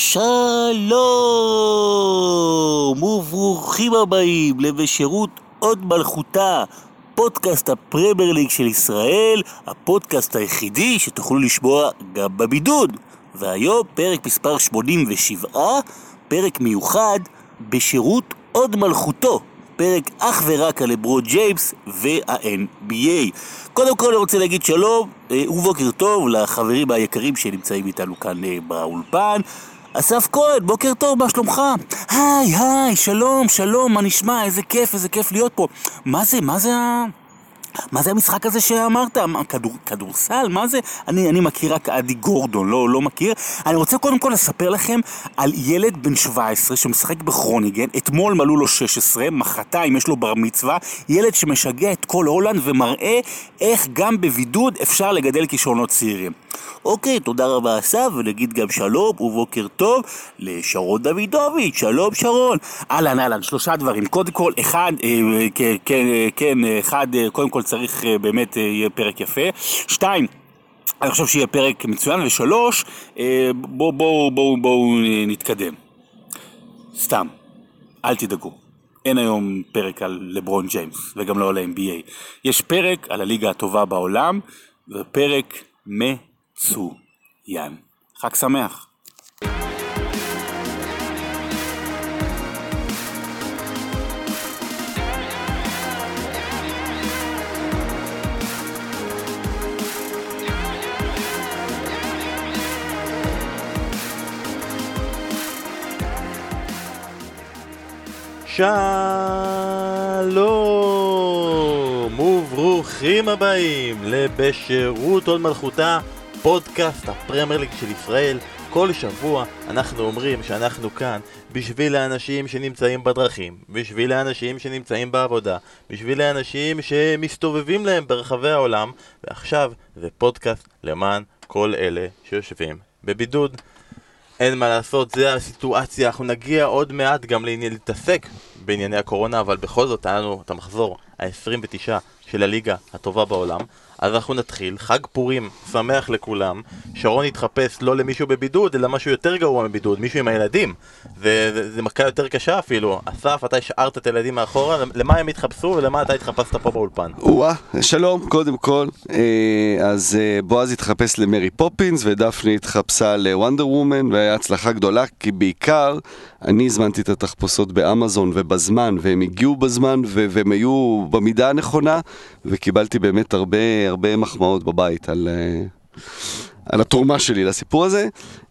שלום וברוכים הבאים לבשירות עוד מלכותה, פודקאסט הפרמייר ליג של ישראל, הפודקאסט היחידי שתוכלו לשמוע גם בבידוד. והיום פרק מספר 87, פרק מיוחד בשירות עוד מלכותו. פרק אך ורק על לברון ג'יימס וה-NBA. קודם כל אני רוצה להגיד שלום אה, ובוקר טוב לחברים היקרים שנמצאים איתנו כאן אה, באולפן. אסף כהן, בוקר טוב, מה שלומך? היי, היי, שלום, שלום, מה נשמע? איזה כיף, איזה כיף להיות פה. מה זה, מה זה ה... מה זה המשחק הזה שאמרת? כדור, כדורסל? מה זה? אני, אני מכיר רק אדי גורדון, לא, לא מכיר. אני רוצה קודם כל לספר לכם על ילד בן 17 שמשחק בכרוניגן, אתמול מלאו לו 16, מחרתיים יש לו בר מצווה, ילד שמשגע את כל הולנד ומראה איך גם בבידוד אפשר לגדל כישרונות צעירים. אוקיי, תודה רבה אסף, ונגיד גם שלום ובוקר טוב לשרון דוידוביץ', שלום שרון. אהלן, אהלן, שלושה דברים. קודם כל, אחד, אה, כן, כן, כן, אחד, אה, קודם כל צריך אה, באמת, אה, יהיה פרק יפה. שתיים, אני חושב שיהיה פרק מצוין, ושלוש, אה, בואו בוא, בוא, בוא, נתקדם. סתם, אל תדאגו. אין היום פרק על לברון ג'יימס, וגם לא על ה-NBA. יש פרק על הליגה הטובה בעולם, ופרק מצוין. חג שמח. שלום וברוכים הבאים לבשירות עוד מלכותה, פודקאסט הפרמייר ליג של ישראל. כל שבוע אנחנו אומרים שאנחנו כאן בשביל האנשים שנמצאים בדרכים, בשביל האנשים שנמצאים בעבודה, בשביל האנשים שמסתובבים להם ברחבי העולם, ועכשיו זה פודקאסט למען כל אלה שיושבים בבידוד. אין מה לעשות, זה הסיטואציה, אנחנו נגיע עוד מעט גם להתעסק בענייני הקורונה, אבל בכל זאת היה לנו את המחזור ה-29 של הליגה הטובה בעולם. אז אנחנו נתחיל, חג פורים שמח לכולם, שרון יתחפש לא למישהו בבידוד, אלא משהו יותר גרוע מבידוד, מישהו עם הילדים. זה, זה, זה מכה יותר קשה אפילו. אסף, אתה השארת את הילדים מאחורה, למה הם התחפשו ולמה אתה התחפשת פה באולפן? או-אה, שלום, קודם כל. אה, אז אה, בועז התחפש למרי פופינס ודפני התחפשה לוונדר וומן והיה הצלחה גדולה כי בעיקר אני הזמנתי את התחפושות באמזון ובזמן והם הגיעו בזמן והם היו במידה הנכונה וקיבלתי באמת הרבה הרבה מחמאות בבית על, אה, על התרומה שלי לסיפור הזה.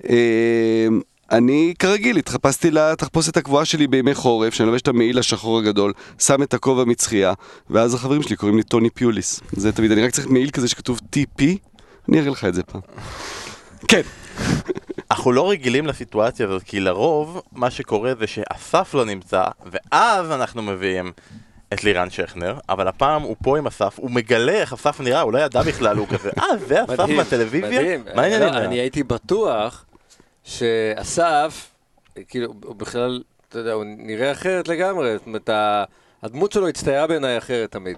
אה, אני כרגיל התחפשתי לתחפושת הקבועה שלי בימי חורף, שאני לובש את המעיל השחור הגדול, שם את הכובע מצחייה, ואז החברים שלי קוראים לי טוני פיוליס. זה תמיד, אני רק צריך מעיל כזה שכתוב TP, אני אראה לך את זה פעם. כן. אנחנו לא רגילים לסיטואציה הזאת, כי לרוב מה שקורה זה שאסף לא נמצא, ואז אנחנו מביאים את לירן שכנר, אבל הפעם הוא פה עם אסף, הוא מגלה איך אסף נראה, הוא לא ידע בכלל, הוא כזה, אה, זה אסף מהטלוויזיה? מדהים. מה העניינים? לא, אני הייתי בטוח שאסף, כאילו, הוא בכלל, אתה יודע, הוא נראה אחרת לגמרי. זאת אומרת, הדמות שלו הצטיירה בעיניי אחרת תמיד.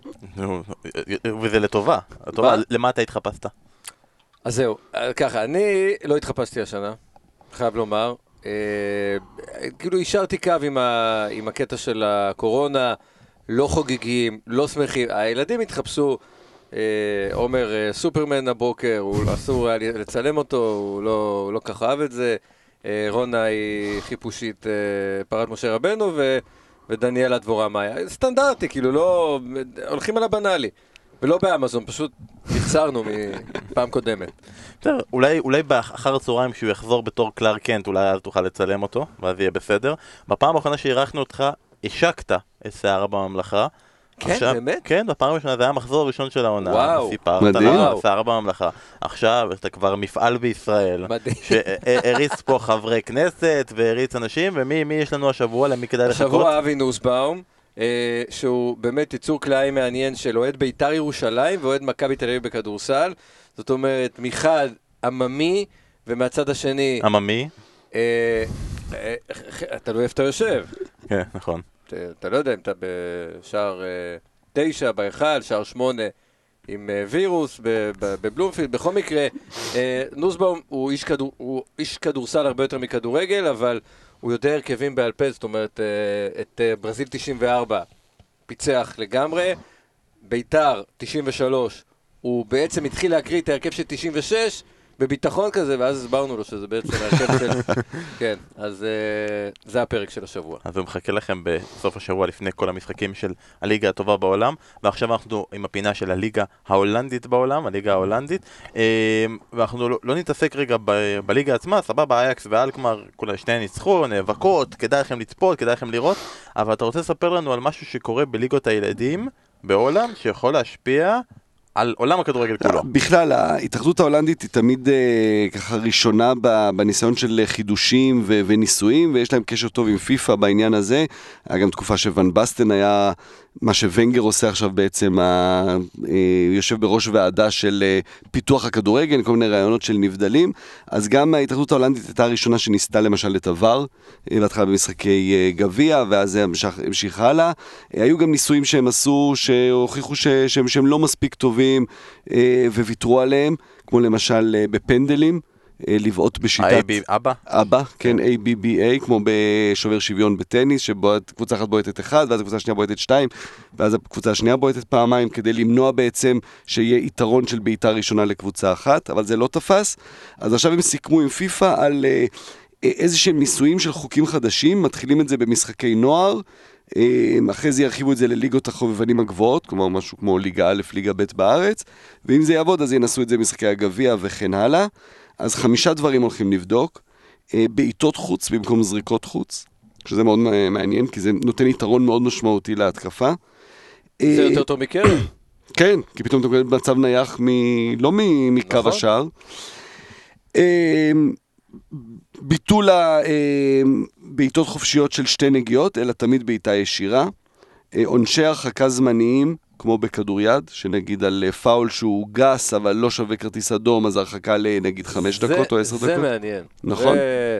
וזה לטובה. לטובה. מה? למה אתה התחפשת? אז זהו, אה, ככה, אני לא התחפשתי השנה, חייב לומר. אה, כאילו, השארתי קו עם, ה, עם הקטע של הקורונה, לא חוגגים, לא שמחים. הילדים התחפשו. אה, עומר אה, סופרמן הבוקר, הוא אסור היה לצלם אותו, הוא לא, הוא לא כך אהב את זה. אה, רונה היא חיפושית אה, פרת משה רבנו, ו, ודניאלה דבורה מאיה. סטנדרטי, כאילו, לא... הולכים על הבנאלי. ולא באמזון, פשוט נבצרנו מפעם קודמת. בסדר, אולי, אולי באחר הצהריים כשהוא יחזור בתור קלאר קנט, אולי אז תוכל לצלם אותו, ואז יהיה בסדר. בפעם האחרונה שאירחנו אותך, השקת שערה בממלכה. כן, באמת? כן, בפעם הראשונה, זה היה המחזור הראשון של העונה. וואו. סיפרת מדהים. לנו על שערה בממלכה. עכשיו, אתה כבר מפעל בישראל. מדהים. שהריץ פה חברי כנסת, והריץ אנשים, ומי מי יש לנו השבוע, למי כדאי לחכות? השבוע אבי נוסבאום, אה, שהוא באמת יצור כלאיים מעניין של אוהד בית"ר ירושלים ואוהד מכבי תל אביב בכדורסל. זאת אומרת, מחד עממי, ומהצד השני, עממי? אה, אה, תלוי איפה אתה יושב. כן, נכון. אתה- לא יודע אם אתה בשער אה, תשע, בהיכל, שער שמונה. עם אה, וירוס בבלומפילד. בכל מקרה, אה, נוסבאום הוא איש, כדור, הוא איש כדורסל הרבה יותר מכדורגל, אבל הוא יודע הרכבים בעל פה, זאת אומרת, את ברזיל 94 פיצח לגמרי, ביתר 93, הוא בעצם התחיל להקריא את ההרכב של 96 בביטחון כזה, ואז הסברנו לו שזה בעצם ההרכב של... כן, אז אה, זה הפרק של השבוע. אז הוא מחכה לכם בסוף השבוע לפני כל המשחקים של הליגה הטובה בעולם ועכשיו אנחנו עם הפינה של הליגה ההולנדית בעולם, הליגה ההולנדית אה, ואנחנו לא, לא נתעסק רגע ב, בליגה עצמה, סבבה, אייקס ואלקמר, כולה שניהם ניצחו, נאבקות, כדאי לכם לצפות, כדאי לכם לראות אבל אתה רוצה לספר לנו על משהו שקורה בליגות הילדים בהולנד שיכול להשפיע על עולם הכדורגל כולו. בכלל, ההתאחדות ההולנדית היא תמיד אה, ככה ראשונה בניסיון של חידושים ו- וניסויים, ויש להם קשר טוב עם פיפ"א בעניין הזה. היה גם תקופה שואן באסטן היה, מה שוונגר עושה עכשיו בעצם, ה- אה, יושב בראש ועדה של אה, פיתוח הכדורגל, כל מיני רעיונות של נבדלים. אז גם ההתאחדות ההולנדית הייתה הראשונה שניסתה למשל את עבר, אה, בהתחלה במשחקי גביע, ואז זה המשיך, המשיך הלאה. אה, היו גם ניסויים שהם עשו, שהוכיחו ש- שהם, שהם לא מספיק טובים, וויתרו עליהם, כמו למשל בפנדלים, לבעוט בשיטת... ה-AB, אבא? אבא, כן, ABBA, כמו בשובר שוויון בטניס, שקבוצה אחת בועטת אחד, ואז הקבוצה השנייה בועטת שתיים, ואז הקבוצה השנייה בועטת פעמיים, כדי למנוע בעצם שיהיה יתרון של בעיטה ראשונה לקבוצה אחת, אבל זה לא תפס. אז עכשיו הם סיכמו עם פיפ"א על אה, אה, איזה שהם ניסויים של חוקים חדשים, מתחילים את זה במשחקי נוער. אה, אחרי זה ירחיבו את זה לליגות החובבנים הגבוהות, כלומר משהו כמו ליגה א', ליגה ב' בארץ, ואם זה יעבוד אז ינסו את זה במשחקי הגביע וכן הלאה. אז חמישה דברים הולכים לבדוק. אה, בעיטות חוץ במקום זריקות חוץ, שזה מאוד אה, מעניין, כי זה נותן יתרון מאוד משמעותי להתקפה. זה אה, יותר טוב מקרן? כן, כי פתאום אתה מקבל מצב נייח מ... לא מ... מקו נכון. השער. ביטול הבעיטות חופשיות של שתי נגיעות, אלא תמיד בעיטה ישירה. עונשי הרחקה זמניים, כמו בכדוריד, שנגיד על אה, פאול שהוא גס אבל לא שווה כרטיס אדום, אז הרחקה לנגיד חמש זה- דקות או עשר דקות. זה מעניין. נכון. זה-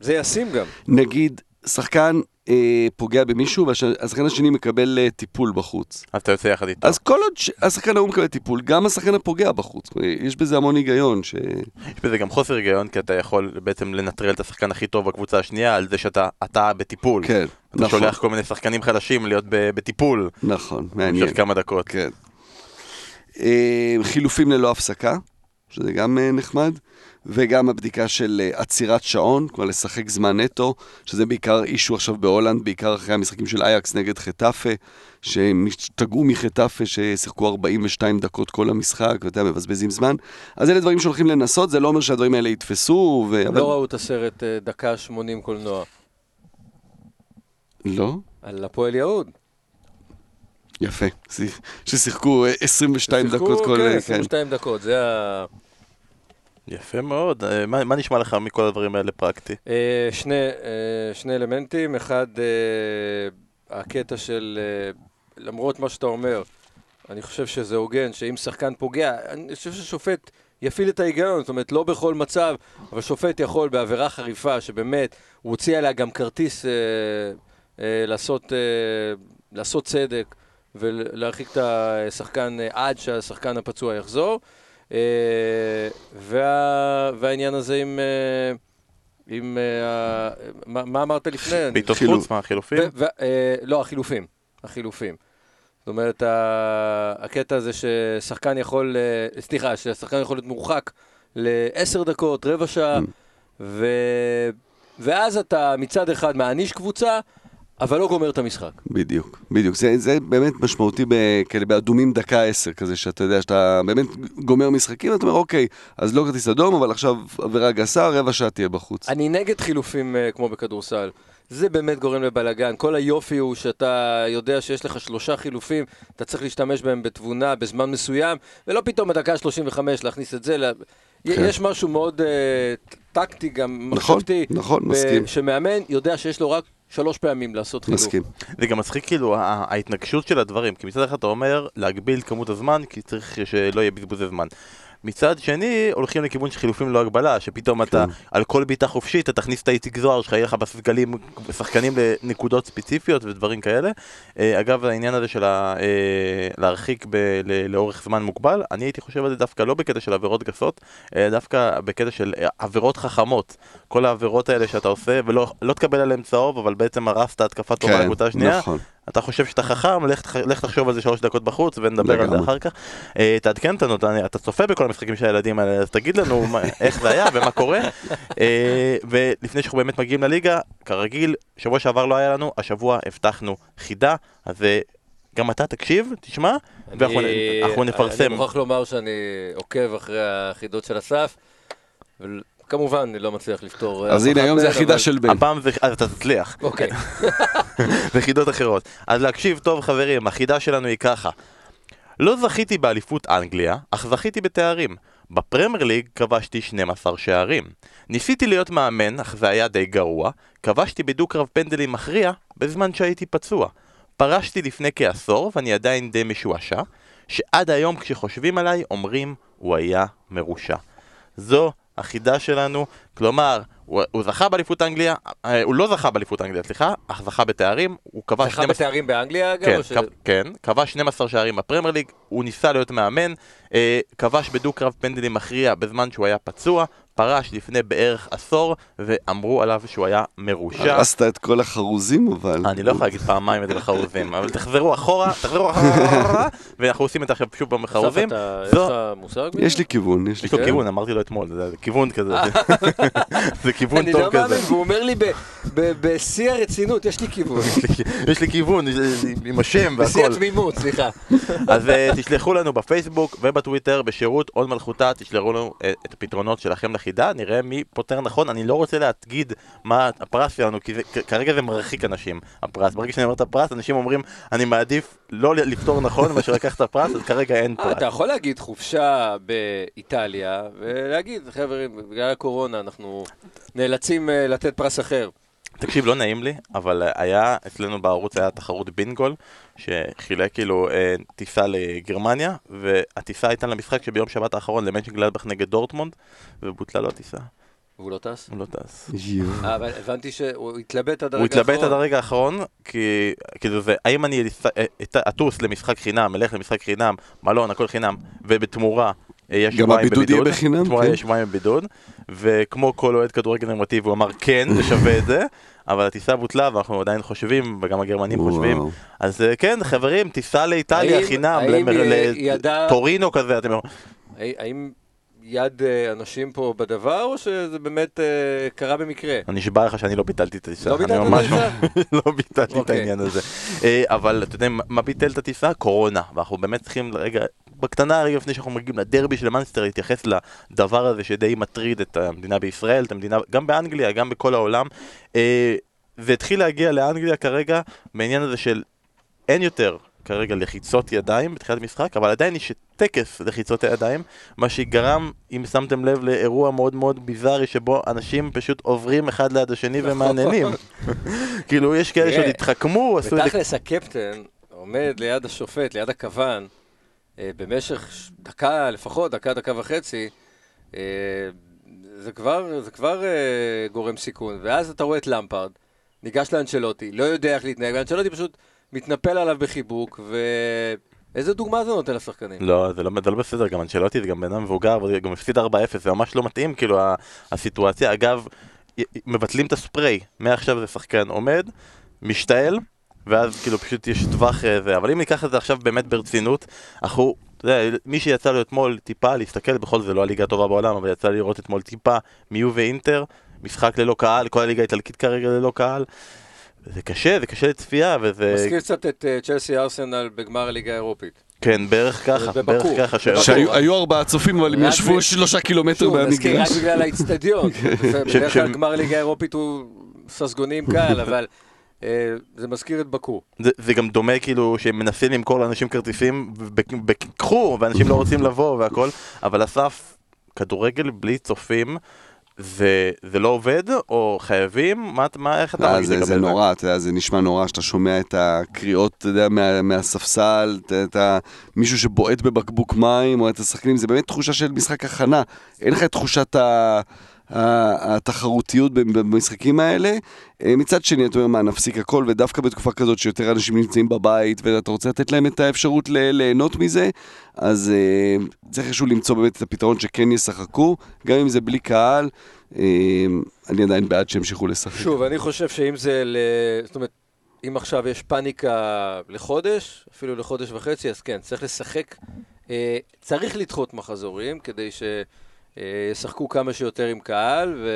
זה ישים גם. נגיד, שחקן אה, פוגע במישהו והשחקן השני מקבל אה, טיפול בחוץ. אז אתה יוצא יחד איתו. אז כל עוד ש- השחקן ההוא מקבל טיפול, גם השחקן הפוגע בחוץ. יש בזה המון היגיון. ש... יש בזה גם חוסר היגיון, כי אתה יכול בעצם לנטרל את השחקן הכי טוב בקבוצה השנייה על זה שאתה אתה בטיפול. כן, אתה נכון, שולח כל מיני שחקנים חדשים להיות ב- בטיפול. נכון, מעניין. במשך כמה דקות. כן. אה, חילופים ללא הפסקה, שזה גם אה, נחמד, וגם הבדיקה של אה, עצירת שעון, כלומר לשחק זמן נטו, שזה בעיקר אישו עכשיו בהולנד, בעיקר אחרי המשחקים של אייקס נגד חטאפה, שהם השתגעו מחטאפה ששיחקו 42 דקות כל המשחק, ואתה יודע, מבזבזים זמן. אז אלה דברים שהולכים לנסות, זה לא אומר שהדברים האלה יתפסו, ו... אבל... לא ראו את הסרט אה, דקה 80 קולנוע. לא? על הפועל יהוד. יפה. ששיחקו אה, 22 שיחקו, דקות כל... כן, כן. 22 דקות, זה ה... יפה מאוד. אה, מה מה נשמע לך מכל הדברים האלה פרקטי? אה, שני, אה, שני אלמנטים, אחד, הקטע של, למרות מה שאתה אומר, אני חושב שזה הוגן, שאם שחקן פוגע, אני חושב ששופט יפעיל את ההיגיון, זאת אומרת, לא בכל מצב, אבל שופט יכול בעבירה חריפה, שבאמת, הוא הוציא עליה גם כרטיס אה, אה, לעשות, אה, לעשות צדק ולהרחיק את השחקן אה, עד שהשחקן הפצוע יחזור. אה, וה, והעניין הזה עם... אה, עם אה, מה, מה אמרת לפני? בעיטות חילוף. חוץ, מה החילופים? ו- ו- לא, החילופים. החילופים. זאת אומרת, ה- הקטע הזה ששחקן יכול, סליחה, ששחקן יכול להיות מורחק לעשר דקות, רבע שעה, ו... ואז אתה מצד אחד מעניש קבוצה, אבל לא גומר את המשחק. בדיוק, בדיוק. זה, זה באמת משמעותי ב- כאלה באדומים דקה עשר כזה, שאתה יודע שאתה באמת גומר משחקים, ואתה אומר, אוקיי, אז לא כרטיס אדום, אבל עכשיו עבירה גסה, רבע שעה תהיה בחוץ. אני נגד חילופים אה, כמו בכדורסל. זה באמת גורם לבלאגן. כל היופי הוא שאתה יודע שיש לך שלושה חילופים, אתה צריך להשתמש בהם בתבונה, בזמן מסוים, ולא פתאום בדקה 35 להכניס את זה. ל... כן. יש משהו מאוד uh, טקטי גם, נכון, מחשבתי, נכון, ב- מסכים. שמאמן יודע שיש לו רק שלוש פעמים לעשות חילוף. מסכים. זה גם מצחיק כאילו ההתנגשות של הדברים, כי מצד אחד אתה אומר להגביל כמות הזמן, כי צריך שלא יהיה בזבוזי זמן. מצד שני, הולכים לכיוון של חילופים ללא הגבלה, שפתאום אתה, על כל בעיטה חופשית, אתה תכניס את האיציק זוהר שלך, יהיה לך בסגלים שחקנים לנקודות ספציפיות ודברים כאלה. אה, אגב, העניין הזה של אה, להרחיק לאורך זמן מוגבל, אני הייתי חושב על זה דווקא לא בקטע של עבירות גסות, דווקא בקטע של אה, עבירות חכמות. כל העבירות האלה שאתה עושה, ולא לא תקבל עליהן צהוב, אבל בעצם הרסת התקפה טובה כן, לקבוצה השנייה. אתה חושב שאתה חכם, לך, לך תחשוב על זה שלוש דקות בחוץ ונדבר על זה. אחר כך. אה, תעדכן אותנו, אתה, אתה צופה בכל המשחקים של הילדים האלה, אז תגיד לנו מה, איך זה היה ומה קורה. אה, ולפני שאנחנו באמת מגיעים לליגה, כרגיל, שבוע שעבר לא היה לנו, השבוע הבטחנו חידה, אז אה, גם אתה תקשיב, תשמע, ואנחנו נפרסם. אני מוכרח לומר שאני עוקב אחרי החידות של אסף, וכמובן אני לא מצליח לפתור... אז אף הנה, היום זה החידה של בן. הפעם זה, אז אתה תצליח, אוקיי. וחידות אחרות. אז להקשיב טוב חברים, החידה שלנו היא ככה. לא זכיתי באליפות אנגליה, אך זכיתי בתארים. בפרמייר ליג כבשתי 12 שערים. ניסיתי להיות מאמן, אך זה היה די גרוע. כבשתי בדו-קרב פנדלים מכריע, בזמן שהייתי פצוע. פרשתי לפני כעשור, ואני עדיין די משועשע, שעד היום כשחושבים עליי, אומרים, הוא היה מרושע. זו החידה שלנו, כלומר, הוא, הוא זכה באליפות אנגליה, אה, הוא לא זכה באליפות אנגליה, סליחה, אך זכה בתארים, הוא כבש זכה בתארים באנגליה אגב? כן, ש- כן, כבש 12 שערים בפרמייר ליג, הוא ניסה להיות מאמן, אה, כבש בדו-קרב פנדלים מכריע בזמן שהוא היה פצוע, פרש לפני בערך עשור, ואמרו עליו שהוא היה מרושע. הרסת את כל החרוזים, אבל... אני לא יכול להגיד פעמיים את זה בחרוזים, אבל תחזרו אחורה, תחזרו אחורה, ואנחנו עושים את זה עכשיו שוב פעם בחרוזים. אתה- יש לך מושג? יש לי כיוון, יש לי? כיוון, אמרתי לו אתמול, זה כיוון כזה, זה כיוון אני לא טוב מאמין, כזה. והוא אומר לי בשיא הרצינות, יש לי כיוון. יש לי כיוון, עם השם בשיא והכל. התמימות, סליחה. אז uh, תשלחו לנו בפייסבוק ובטוויטר בשירות עוד מלכותה, תשלחו לנו את הפתרונות שלכם לחידה, נראה מי פותר נכון. אני לא רוצה להגיד מה הפרס שלנו, כי זה, כרגע זה מרחיק אנשים, הפרס. ברגע שאני אומר את הפרס, אנשים אומרים, אני מעדיף לא לפתור נכון מאשר לקחת את הפרס, אז כרגע אין אה, פרס. אתה יכול להגיד חופשה באיטליה, ולהגיד, חבר'ה, בגלל הקורונה אנחנו נאלצים אה, לתת פרס אחר. תקשיב, לא נעים לי, אבל אה, היה, אצלנו בערוץ היה תחרות בינגול, שחילק כאילו אה, טיסה לגרמניה, והטיסה הייתה למשחק שביום שבת האחרון למנצ'ן גלדבך נגד דורטמונד, ובוטלה לו הטיסה, והוא לא טס? הוא לא טס. אה, אבל הבנתי שהוא התלבט עד הוא הרגע התלבט עד האחרון. הרגע האחרון, כי כאילו זה, האם אני אטוס למשחק חינם, אלך למשחק חינם, מלון, הכל חינם, ובתמורה יש גם הבידוד יהיה בחינם, בתמורה כן. יש שבועיים בבידוד, וכמו כל אוהד כדורגל נורמטיבי הוא אמר כן, זה שווה את זה, אבל הטיסה בוטלה ואנחנו עדיין חושבים, וגם הגרמנים חושבים, וואו. אז אה, כן, חברים, טיסה לאיטליה האם- חינם, האם למר- היא ידעה- לטורינו כזה, אתם אומרים, האם- יד אה, אנשים פה בדבר, או שזה באמת אה, קרה במקרה? אני נשבע לך שאני לא ביטלתי את הטיסה, לא אני ביטלת את ממש הטיסה? לא ביטלתי את אוקיי. העניין הזה. אה, אבל אתה יודע מה ביטל את הטיסה? קורונה. ואנחנו באמת צריכים רגע, בקטנה רגע לפני שאנחנו מגיעים לדרבי של מנסטר, להתייחס לדבר הזה שדי מטריד את המדינה בישראל, את המדינה, גם באנגליה, גם בכל העולם. אה, זה התחיל להגיע לאנגליה כרגע בעניין הזה של אין יותר כרגע לחיצות ידיים בתחילת משחק, אבל עדיין יש טקס לחיצות הידיים, מה שגרם, אם שמתם לב, לאירוע מאוד מאוד ביזארי שבו אנשים פשוט עוברים אחד ליד השני ומעניינים. כאילו, יש כאלה שעוד התחכמו, עשו את זה... בתכלס הקפטן עומד ליד השופט, ליד הכוון, במשך ש- דקה לפחות, דקה, דקה וחצי, אה, זה כבר, זה כבר אה, גורם סיכון. ואז אתה רואה את למפרד, ניגש לאנצ'לוטי, לא יודע איך להתנהג, ואנצ'לוטי פשוט מתנפל עליו בחיבוק, ואיזה דוגמה זה נותן לשחקנים? לא, זה לא, זה לא בסדר, גם אנשלוטי זה גם בן אדם מבוגר, וזה גם הפסיד 4-0, זה ממש לא מתאים, כאילו, הסיטואציה. אגב, מבטלים את הספרי, מעכשיו זה שחקן עומד, משתעל, ואז כאילו פשוט יש טווח אה, זה, אבל אם ניקח את זה עכשיו באמת ברצינות, אנחנו, אתה יודע, מי שיצא לו אתמול טיפה להסתכל, בכל זאת זה לא הליגה הטובה בעולם, אבל יצא לי לראות אתמול טיפה מיו ואינטר, משחק ללא קהל, כל הליגה האיטלקית כרגע ללא קהל. זה קשה, זה קשה לצפייה, וזה... מזכיר קצת את אה, צ'לסי ארסנל בגמר הליגה האירופית. כן, בערך ככה. בערך ככה. ש-. שהיו היו ארבעה צופים, אבל הם ישבו ב- שלושה קילומטר שוב, נזכיר רק מהמגרש. בגלל האיצטדיון. בדרך כלל גמר ליגה אירופית הוא ססגוני עם קהל, אבל זה מזכיר את בקו. זה, זה גם דומה כאילו שהם מנסים למכור לאנשים כרטיסים, וקחו, ואנשים לא רוצים לבוא והכל, אבל אסף, כדורגל בלי צופים, זה, זה לא עובד, או חייבים? מה, מה, איך אתה אה, מרגיש זה, לגבי זה נורא, אתה יודע, זה נשמע נורא שאתה שומע את הקריאות, אתה יודע, מה, מהספסל, את, את ה, מישהו שבועט בבקבוק מים, או את השחקנים, זה באמת תחושה של משחק הכנה. אין לך את תחושת ה... התחרותיות במשחקים האלה. אה, מצד שני, אתה אומר, מה, נפסיק הכל, ודווקא בתקופה כזאת שיותר אנשים נמצאים בבית, ואתה רוצה לתת להם את האפשרות ליהנות מזה, אז אה, צריך איכשהו למצוא באמת את הפתרון שכן ישחקו, גם אם זה בלי קהל, אה, אני עדיין בעד שימשיכו לשחק. שוב, אני חושב שאם זה, ל... זאת אומרת, אם עכשיו יש פאניקה לחודש, אפילו לחודש וחצי, אז כן, צריך לשחק. אה, צריך לדחות מחזורים כדי שישחקו כמה שיותר עם קהל,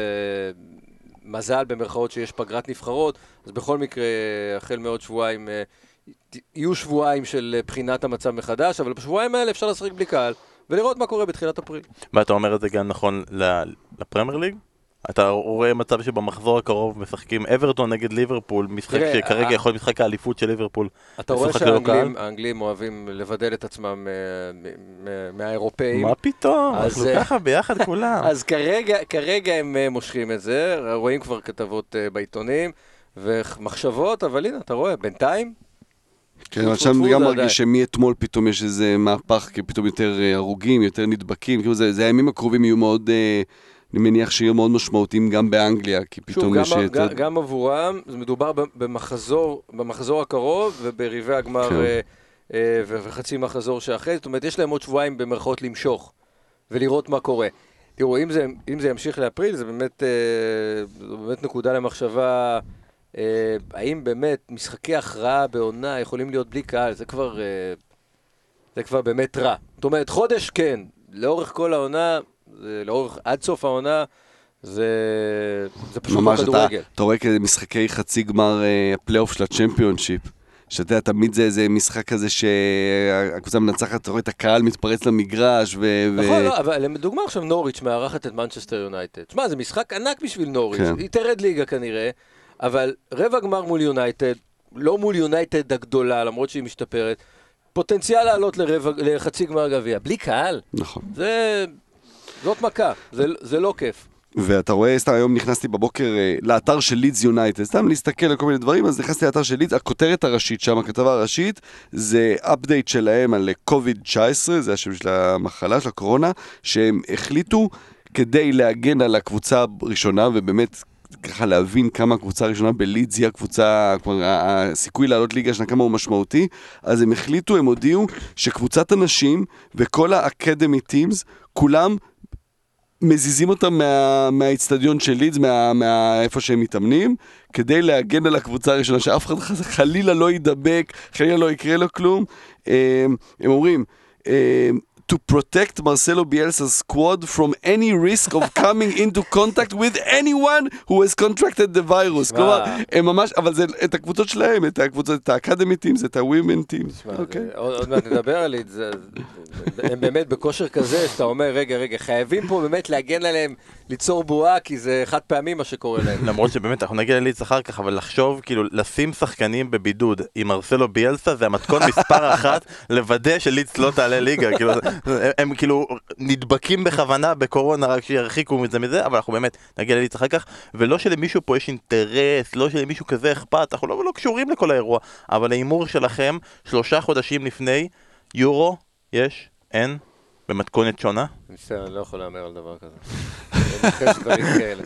ומזל במרכאות שיש פגרת נבחרות, אז בכל מקרה, החל מעוד שבועיים, אה, יהיו שבועיים של אה, בחינת המצב מחדש, אבל בשבועיים האלה אפשר לשחק בלי קהל, ולראות מה קורה בתחילת אפריל. ואתה אומר את זה גם נכון לפרמייר ליג? אתה רואה מצב שבמחזור הקרוב משחקים אברטון נגד ליברפול, משחק תראה, שכרגע ה- יכול להיות משחק האליפות של ליברפול. אתה רואה ללא שהאנגלים האנגלים אוהבים לבדל את עצמם אה, מ- מ- מהאירופאים. מה פתאום? אז, אנחנו אה, ככה ביחד כולם. אז כרגע, כרגע הם אה, מושכים את זה, רואים כבר כתבות בעיתונים ומחשבות, אבל הנה, אתה רואה, בינתיים, כן, אבל אני גם מרגיש. שמאתמול פתאום יש איזה מהפך, כי פתאום יותר הרוגים, יותר נדבקים, כאילו זה, זה הימים הקרובים יהיו מאוד, אה, אני מניח שיהיו מאוד משמעותיים גם באנגליה, כי שוב, פתאום גם, יש יותר... גם, גם עבורם, זה מדובר במחזור, במחזור הקרוב ובריבי הגמר כן. אה, אה, וחצי מחזור שאחרי, זאת אומרת, יש להם עוד שבועיים במרכאות למשוך ולראות מה קורה. תראו, אם זה, אם זה ימשיך לאפריל, זה באמת, אה, זו באמת נקודה למחשבה, אה, האם באמת משחקי הכרעה בעונה יכולים להיות בלי קהל, זה כבר, אה, זה כבר באמת רע. זאת אומרת, חודש כן, לאורך כל העונה, זה לאורך, עד סוף העונה, זה, זה פשוט לא ממש, אתה, כדורגל. אתה רואה כזה משחקי חצי גמר אה, הפלייאוף של הצ'מפיונשיפ. שאתה יודע, תמיד זה איזה משחק כזה שהקבוצה מנצחת, אתה רואה את הקהל מתפרץ למגרש, ו... נכון, לא, אבל לדוגמה עכשיו נוריץ' מארחת את מנצ'סטר יונייטד. תשמע, זה משחק ענק בשביל נוריץ', כן. היא תרד ליגה כנראה, אבל רבע גמר מול יונייטד, לא מול יונייטד הגדולה, למרות שהיא משתפרת, פוטנציאל לעלות לרבע, לחצי גמר גביע, בלי קהל, נכון. זה... זאת מכה, זה, זה לא כיף. ואתה רואה, סתם היום נכנסתי בבוקר אה, לאתר של לידס יונייטד, סתם להסתכל על כל מיני דברים, אז נכנסתי לאתר של לידס, הכותרת הראשית שם, הכתבה הראשית, זה אפדייט שלהם על קוביד 19, זה השם של המחלה, של הקורונה, שהם החליטו כדי להגן על הקבוצה הראשונה, ובאמת... ככה להבין כמה הקבוצה הראשונה בלידס היא הקבוצה, כלומר הסיכוי לעלות ליגה שנה כמה הוא משמעותי, אז הם החליטו, הם הודיעו שקבוצת הנשים וכל האקדמי טימס, כולם מזיזים אותם מה, מהאיצטדיון של לידס, מה, מה, איפה שהם מתאמנים, כדי להגן על הקבוצה הראשונה, שאף אחד חלילה לא יידבק, חלילה לא יקרה לו כלום. הם, הם אומרים, הם, to protect Marcelo Bielsa's squad from any risk of coming into contact with anyone who has contracted the virus. כלומר, הם ממש, אבל זה את הקבוצות שלהם, את הקבוצות, את האקדמי טימס, את. תשמע, אוקיי. זה- עוד מעט נדבר על זה, הם באמת בכושר כזה, שאתה אומר, רגע, רגע, חייבים פה באמת להגן עליהם, ליצור בועה, כי זה חד פעמי מה שקורה להם. למרות שבאמת אנחנו נגיע לליץ אחר כך, אבל לחשוב, כאילו, לשים שחקנים בבידוד עם מרסלו ביאלסה זה המתכון מספר אחת לוודא שליץ לא תעלה ליגה, כאילו, הם, הם כאילו נדבקים בכוונה בקורונה רק שירחיקו מזה מזה, אבל אנחנו באמת נגיע לליץ אחר כך, ולא שלמישהו פה יש אינטרס, לא שלמישהו כזה אכפת, אנחנו לא, לא קשורים לכל האירוע, אבל ההימור שלכם, שלושה חודשים לפני, יורו, יש, אין, במתכונת שונה. מצטער, אני לא יכול להמר על דבר כזה. אני.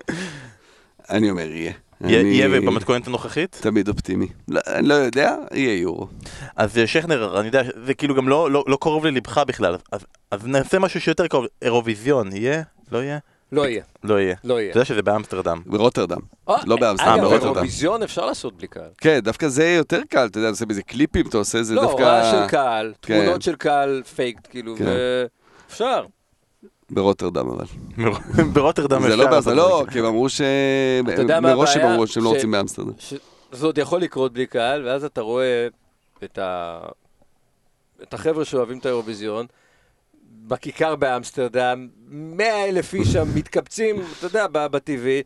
אני אומר, יהיה. יהיה- במתכונת הנוכחית? תמיד אופטימי. לא, אני לא יודע, יהיה יורו. אז אה, שכנר, אני יודע, זה כאילו גם לא, לא, לא קרוב ללבך בכלל, אז, נעשה משהו שיותר קרוב, אירוויזיון, יהיה? לא יהיה? לא יהיה, לא יהיה. לא יהיה. אתה יודע שזה באמסטרדם. ברוטרדם. אה, לא באמסטרדם, אגב, ברוטרדם. אירוויזיון אפשר לעשות בלי קהל. כן, דווקא זה יותר קל, אתה יודע, אתה עושה בזה קליפים, אתה עושה זה לא, דווקא... הוראה של קהל, כן. תמונות של קהל פייק, כאילו, כן. אפשר. ברוטרדם אבל. ברוטרדם זה אפשר לא באמסטרדם, לא, זה. כי הם אמרו ש... מראש הם? אמרו שהם לא רוצים באמסטרדם. זה עוד יכול לקרות בלי קהל, ואז אתה רואה את, ה... את החבר'ה שאוהבים את האירוויזיון, בכיכר באמסטרדם, מאה אלף איש שם מתקבצים, אתה יודע, בטבעי,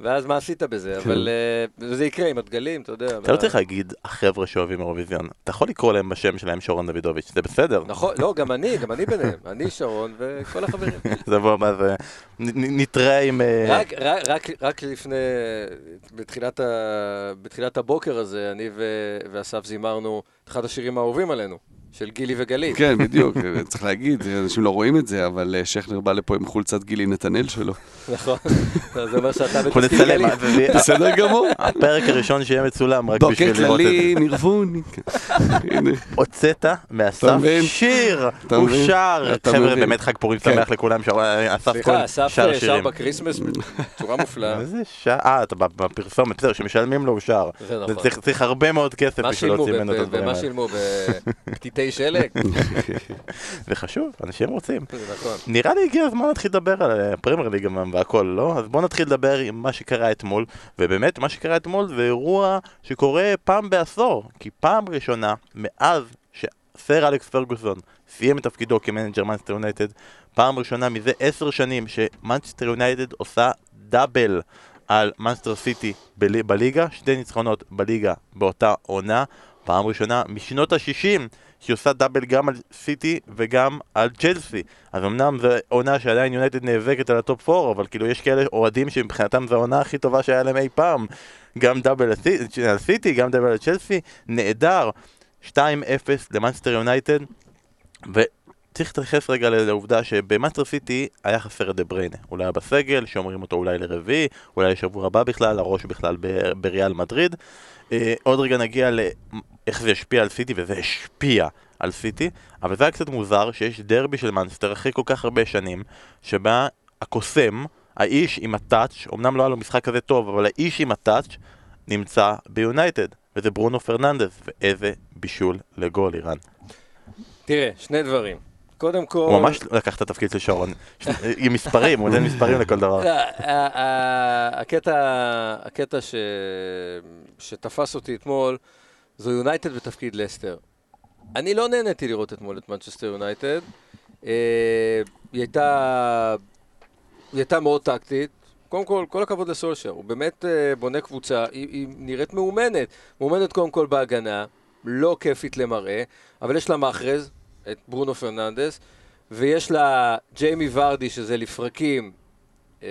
ואז מה עשית בזה? אבל אה, זה יקרה עם הדגלים, אתה יודע. אתה לא צריך להגיד החבר'ה שאוהבים אירוויזיון. אתה יכול לקרוא להם בשם שלהם שרון דוידוביץ', זה בסדר. נכון, לא, גם אני, גם אני ביניהם. אני, שרון וכל החברים. זה... נ- נ- נתראה עם... אה, רק, לפני, בתחילת, הבוקר הזה, אני ואסף זימרנו את אחד השירים האהובים עלינו, של גילי וגלית. כן, בדיוק, צריך להגיד, אנשים לא רואים את זה, אבל אה, שכנר בא לפה עם חולצת גילי נתנאל שלו. נכון, זה אומר שאתה בתפקיד גלית. יהיה בסדר גמור. הפרק הראשון שיהיה מצולם, רק בשביל לראות את זה. כללי, נרבון. הוצאת מאסף? שיר, הוא? שר. חבר'ה. באמת חג פורים כן. שמח לכולם, שר- אסף סליחה, כהן אסף שר שר שירים. בקריסמס בצורה מופלאה. איזה שעה, אה, אתה בפרסומת, בסדר, שמשלמים לו הוא שר. זה נכון. צריך- צריך הרבה מאוד כסף מה בשביל שילמו, להוציא ממנו את ב- ב- הדברים ומה האלה. שילמו? בפתיתי שלג? זה חשוב, אנשים רוצים. נכון. נראה לי הגיע הזמן להתחיל לדבר על הפרמייר ליג גם והכל, לא? אז בואו נתחיל לדבר עם מה שקרה אתמול, ובאמת מה שקרה אתמול זה אירוע שקורה פעם בעשור, כי פעם ראשונה מאז שסר אלכס פרגוסון סיים את תפקידו כמנג'ר מנצ'סטר יונייטד, פעם ראשונה מזה עשר שנים שמנצ'סטר יונייטד עושה דאבל על מנצ'סטר סיטי בלי- בליגה, שתי ניצחונות בליגה באותה עונה, פעם ראשונה משנות ה-60 שהיא עושה דאבל גם על סיטי וגם על צ'לסי. אז אמנם זו עונה שעדיין יונייטד נאבקת על ה top 4, אבל כאילו יש כאלה אוהדים שמבחינתם זו העונה הכי טובה שהיה להם אי פעם. גם דאבל על סי- על סיטי, גם דאבל על צ'לסי, נהדר. 2-0 למאנסטר יונייטד, וצריך להתייחס רגע לעובדה שבמאנסטר סיטי היה חסר את דה בריינה. לא היה בסגל, שאומרים אותו אולי לרביעי, אולי לשבוע הבא בכלל, הראש בכלל בריאל מדריד. אה, עוד רגע נגיע לאיך זה השפיע על סיטי, וזה השפיע על סיטי, אבל זה היה קצת מוזר שיש דרבי של מאנסטר אחרי כל כך הרבה שנים, שבה הקוסם, האיש עם ה touch, אמנם לא היה לו משחק כזה טוב, אבל האיש עם ה touch נמצא ביונייטד, וזה ברונו פרננדס, ואיזה בישול לגול איראן. תראה, שני דברים. קודם כל... הוא ממש לקח את התפקיד של שרון, עם מספרים, הוא נותן מספרים לכל דבר. לא, ה- ה- הקטע, הקטע ש... שתפס אותי אתמול, זו יונייטד בתפקיד לסטר. אני לא נהניתי לראות אתמול את מנצ'סטר יונייטד. אה, היא הייתה... היא הייתה מאוד טקטית. קודם כל, כל הכבוד לסולשר, הוא באמת אה, בונה קבוצה, היא, היא נראית מאומנת. מאומנת קודם כל בהגנה, לא כיפית למראה, אבל יש לה מאחרז, את ברונו פרננדס, ויש לה ג'יימי ורדי, שזה לפרקים, אה,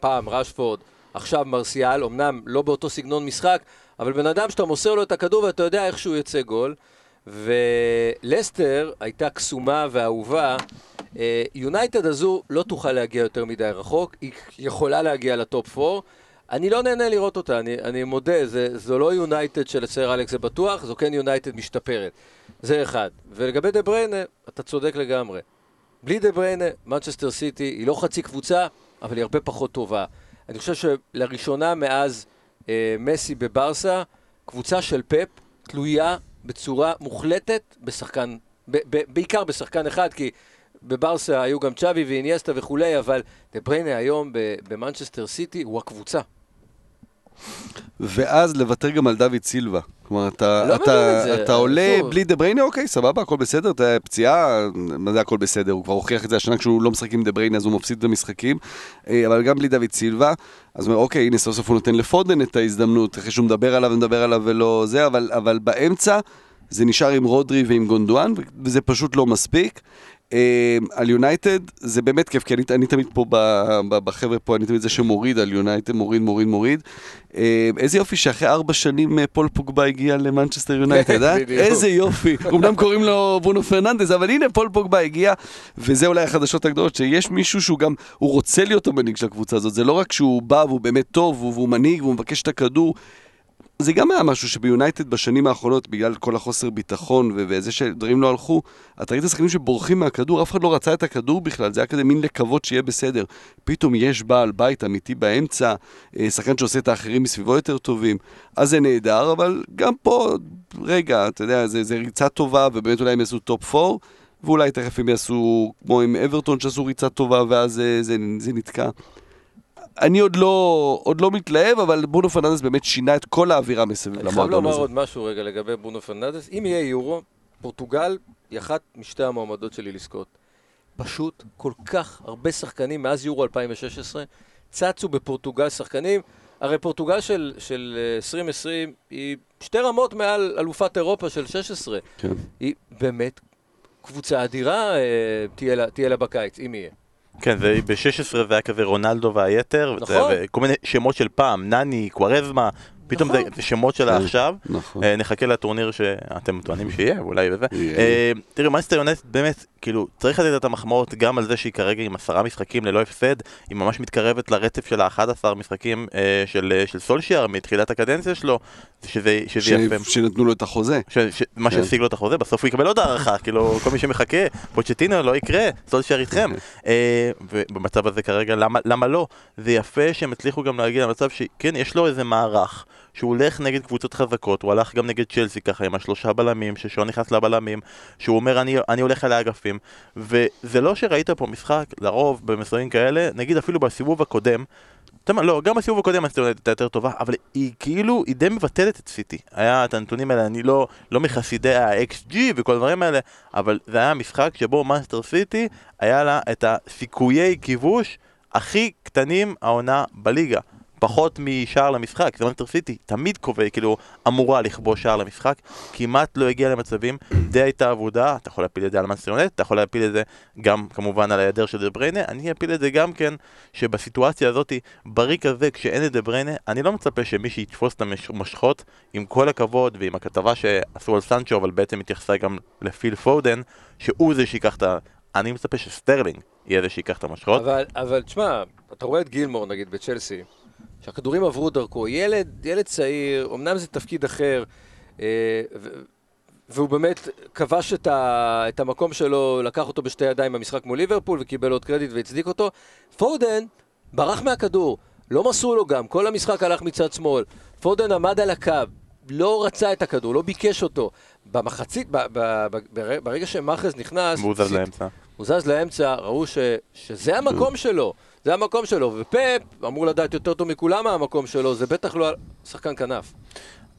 פעם רשפורד, עכשיו מרסיאל, אמנם לא באותו סגנון משחק, אבל בן אדם שאתה מוסר לו את הכדור ואתה יודע איך שהוא יוצא גול. ולסטר הייתה קסומה ואהובה. אה, יונייטד הזו לא תוכל להגיע יותר מדי רחוק, היא יכולה להגיע ל top 4. אני לא נהנה לראות אותה, אני, אני מודה, זה, זו לא יונייטד של סר אלכס זה בטוח, זו כן יונייטד משתפרת. זה אחד. ולגבי דה בריינה, אתה צודק לגמרי. בלי דה בריינה, מנצ'סטר סיטי היא לא חצי קבוצה, אבל היא הרבה פחות טובה. אני חושב שלראשונה מאז מסי בברסה, קבוצה של פפ תלויה בצורה מוחלטת בשחקן, ב- ב- בעיקר בשחקן אחד, כי בברסה היו גם צ'אבי ואינייסטה וכולי, אבל דה בריינה היום במנצ'סטר סיטי הוא הקבוצה. ואז לוותר גם על דוד סילבה. כלומר, אתה, לא אתה, מבין את זה, אתה עולה שוב. בלי דה בריינה, אוקיי, סבבה, הכל בסדר, אתה פציעה, מה זה הכל בסדר, הוא כבר הוכיח את זה השנה כשהוא לא משחק עם דה בריינה, אז הוא מפסיד את המשחקים, אה, אבל גם בלי דוד סילבה, אז הוא אומר, אוקיי, הנה סוף סוף הוא נותן לפודן את ההזדמנות, אחרי שהוא מדבר עליו ומדבר עליו ולא זה, אבל, אבל באמצע זה נשאר עם רודרי ועם גונדואן, וזה פשוט לא מספיק. אה, על יונייטד זה באמת כיף, כי אני, אני תמיד פה, בחבר'ה פה, אני תמיד זה שמוריד על יונייטד, מוריד, מוריד, מוריד. אה, איזה יופי שאחרי ארבע שנים אה, פול פוגבה הגיע למנצ'סטר יונייטד, אה? איזה יופי. אמנם קוראים לו ברונו פרננדס, אבל הנה פול פוגבה הגיע, וזה אולי החדשות הגדולות, שיש מישהו שהוא גם, הוא רוצה להיות המנהיג של הקבוצה הזאת, זה לא רק שהוא בא והוא באמת טוב, והוא מנהיג והוא מבקש את הכדור. זה גם היה משהו שביונייטד בשנים האחרונות, בגלל כל החוסר ביטחון וזה שדברים לא הלכו, אתה ראית שחקנים שבורחים מהכדור, אף אחד לא רצה את הכדור בכלל, זה היה כזה מין לקוות שיהיה בסדר. פתאום יש בעל בית אמיתי באמצע, אה, שחקן שעושה את האחרים מסביבו יותר טובים, אז זה נהדר, אבל גם פה, רגע, אתה יודע, זה, זה ריצה טובה, ובאמת אולי הם יעשו טופ 4, ואולי תכף הם יעשו, כמו עם אברטון שעשו ריצה טובה, ואז אה, זה, זה נתקע. אני עוד לא, עוד לא מתלהב, אבל ברונו פרננדס באמת שינה את כל האווירה מסביב אני חייב לומר למועדון הזה. עוד משהו רגע לגבי ברונו פרננדס. אם יהיה יורו, פורטוגל היא אחת משתי המועמדות שלי לזכות. פשוט כל כך הרבה שחקנים מאז יורו 2016 צצו בפורטוגל שחקנים. הרי פורטוגל של, של אה, 2020 היא שתי רמות מעל אלופת אירופה של 16. כן. היא באמת קבוצה אדירה, אה, תהיה לה, תהיה לה בקיץ, אם יהיה. כן, זה ב-16 זה היה כזה רונלדו והיתר, נכון. וכל מיני שמות של פעם, נני, קוורזמה, פתאום זה נכון. זה שמות של העכשיו. נכון. אה, נחכה לטורניר שאתם טוענים שיהיה, אולי וזה. אה, תראו, מנסטר יונייטד באמת, כאילו, צריך לתת את המחמאות גם על זה שהיא כרגע עם עשרה משחקים ללא הפסד, היא ממש מתקרבת לרצף של ה-11 משחקים אה, של אה, של סולשיאר מתחילת הקדנציה שלו, שזה שזה יפה. שנתנו לו את החוזה. ש- ש- מה כן. שהשיג לו את החוזה, בסוף הוא יקבל עוד הערכה, כאילו, כל מי שמחכה, פוצ'טינו לא יקרה, סולשייר איתכם. אה, ובמצב הזה כרגע, למה- למה לא? זה יפה שהם הצליחו גם להגיע למצב שכן, יש לו איזה מערך, שהוא הולך נגד קבוצות חזקות, הוא הלך גם נגד צ'לסי ככה עם השלושה בלמים, ששון נכנס לבלמים, שהוא אומר אני, אני הולך על האגפים, וזה לא שראית פה משחק, לרוב במסרים כאלה, נגיד אפילו בסיבוב הקודם, לא, גם בסיבוב הקודם הסטרנט הייתה יותר טובה, אבל היא כאילו, היא די מבטלת את סיטי. היה את הנתונים האלה, אני לא, לא מחסידי ה-XG וכל הדברים האלה, אבל זה היה משחק שבו מנצ'סטר סיטי, היה לה את הסיכויי כיבוש הכי קטנים העונה בליגה. פחות משער למשחק, זה מנצ'סטר סיטי, תמיד קובע, כאילו, אמורה לכבוש שער למשחק, כמעט לא הגיע למצבים, די הייתה עבודה, אתה יכול להפיל את זה על מאנסטר יונט, אתה יכול להפיל את זה גם כמובן על ההיעדר של דה בריינה, אני אפיל את זה גם כן, שבסיטואציה הזאת, בריק הזה, כשאין את דה בריינה, אני לא מצפה שמישהו יתפוס את המושכות, עם כל הכבוד, ועם הכתבה שעשו על סנצ'ו, אבל בעצם התייחסה גם לפיל פודן, שהוא זה שיקח את ה... אני מצפה שסטרלינג יהיה זה שיקח את המושכות. אבל, אבל תשמע, אתה רואה את גילמור נגיד בצ'לסי, שהכדורים עברו דרכו, ילד, ילד צעיר, אמנם זה תפקיד אחר, אה, והוא באמת כבש את, ה, את המקום שלו, לקח אותו בשתי ידיים במשחק מול ליברפול וקיבל עוד קרדיט והצדיק אותו. פודן ברח מהכדור, לא מסרו לו גם, כל המשחק הלך מצד שמאל. פודן עמד על הקו, לא רצה את הכדור, לא ביקש אותו. במחצית, ב, ב, ב, בר- ברגע שמחרז נכנס, והוא זז לאמצע. הוא זז לאמצע, ראו ש, שזה המקום שלו, זה המקום שלו, ופפ אמור לדעת יותר טוב מכולם מה המקום שלו, זה בטח לא שחקן כנף.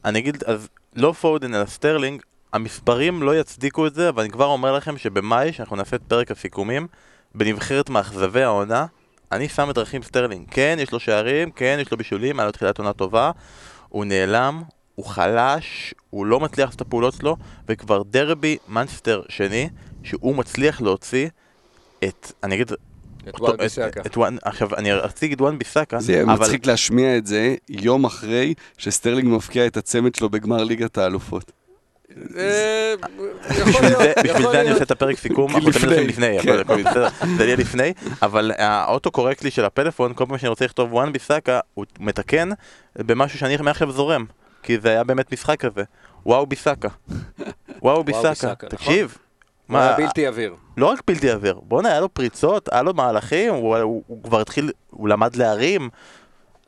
אני אגיד, אז לא פודן אלא סטרלינג, המספרים לא יצדיקו את זה, אבל אני כבר אומר לכם שבמאי, שאנחנו נעשה את פרק הסיכומים, בנבחרת מאכזבי העונה, אני שם את רחים סטרלינג. כן, יש לו שערים, כן, יש לו בישולים, היה לו תחילת עונה טובה, הוא נעלם, הוא חלש, הוא לא מצליח לעשות את הפעולות שלו, וכבר דרבי מנצ'סטר שני, שהוא מצליח להוציא את, אני אגיד, את וואן ביסאקה. את וואן- עכשיו, אני אציג את וואן ביסאקה, זה אבל מצחיק להשמיע את זה יום אחרי שסטרלינג מפקיע את הצמד שלו בגמר ליגת האלופות. אה, בשביל זה- אני. עושה את הפרק סיכום, אנחנו תמיד עושים לפני, כן, זה יהיה לפני, אבל האוטו קורקט לי של הפלאפון, כל פעם שאני רוצה לכתוב וואן ביסאקה, הוא מתקן במשהו שאני מעכשיו זורם, כי זה היה באמת משחק כזה, וואו ביסאקה, וואו ביסאקה, ביסאקה, נכון. תקשיב, הוא היה מה, בלתי עביר. לא רק בלתי עביר, בואנה היה לו פריצות, היה לו מהלכים, הוא- הוא הוא כבר התחיל, הוא למד להרים,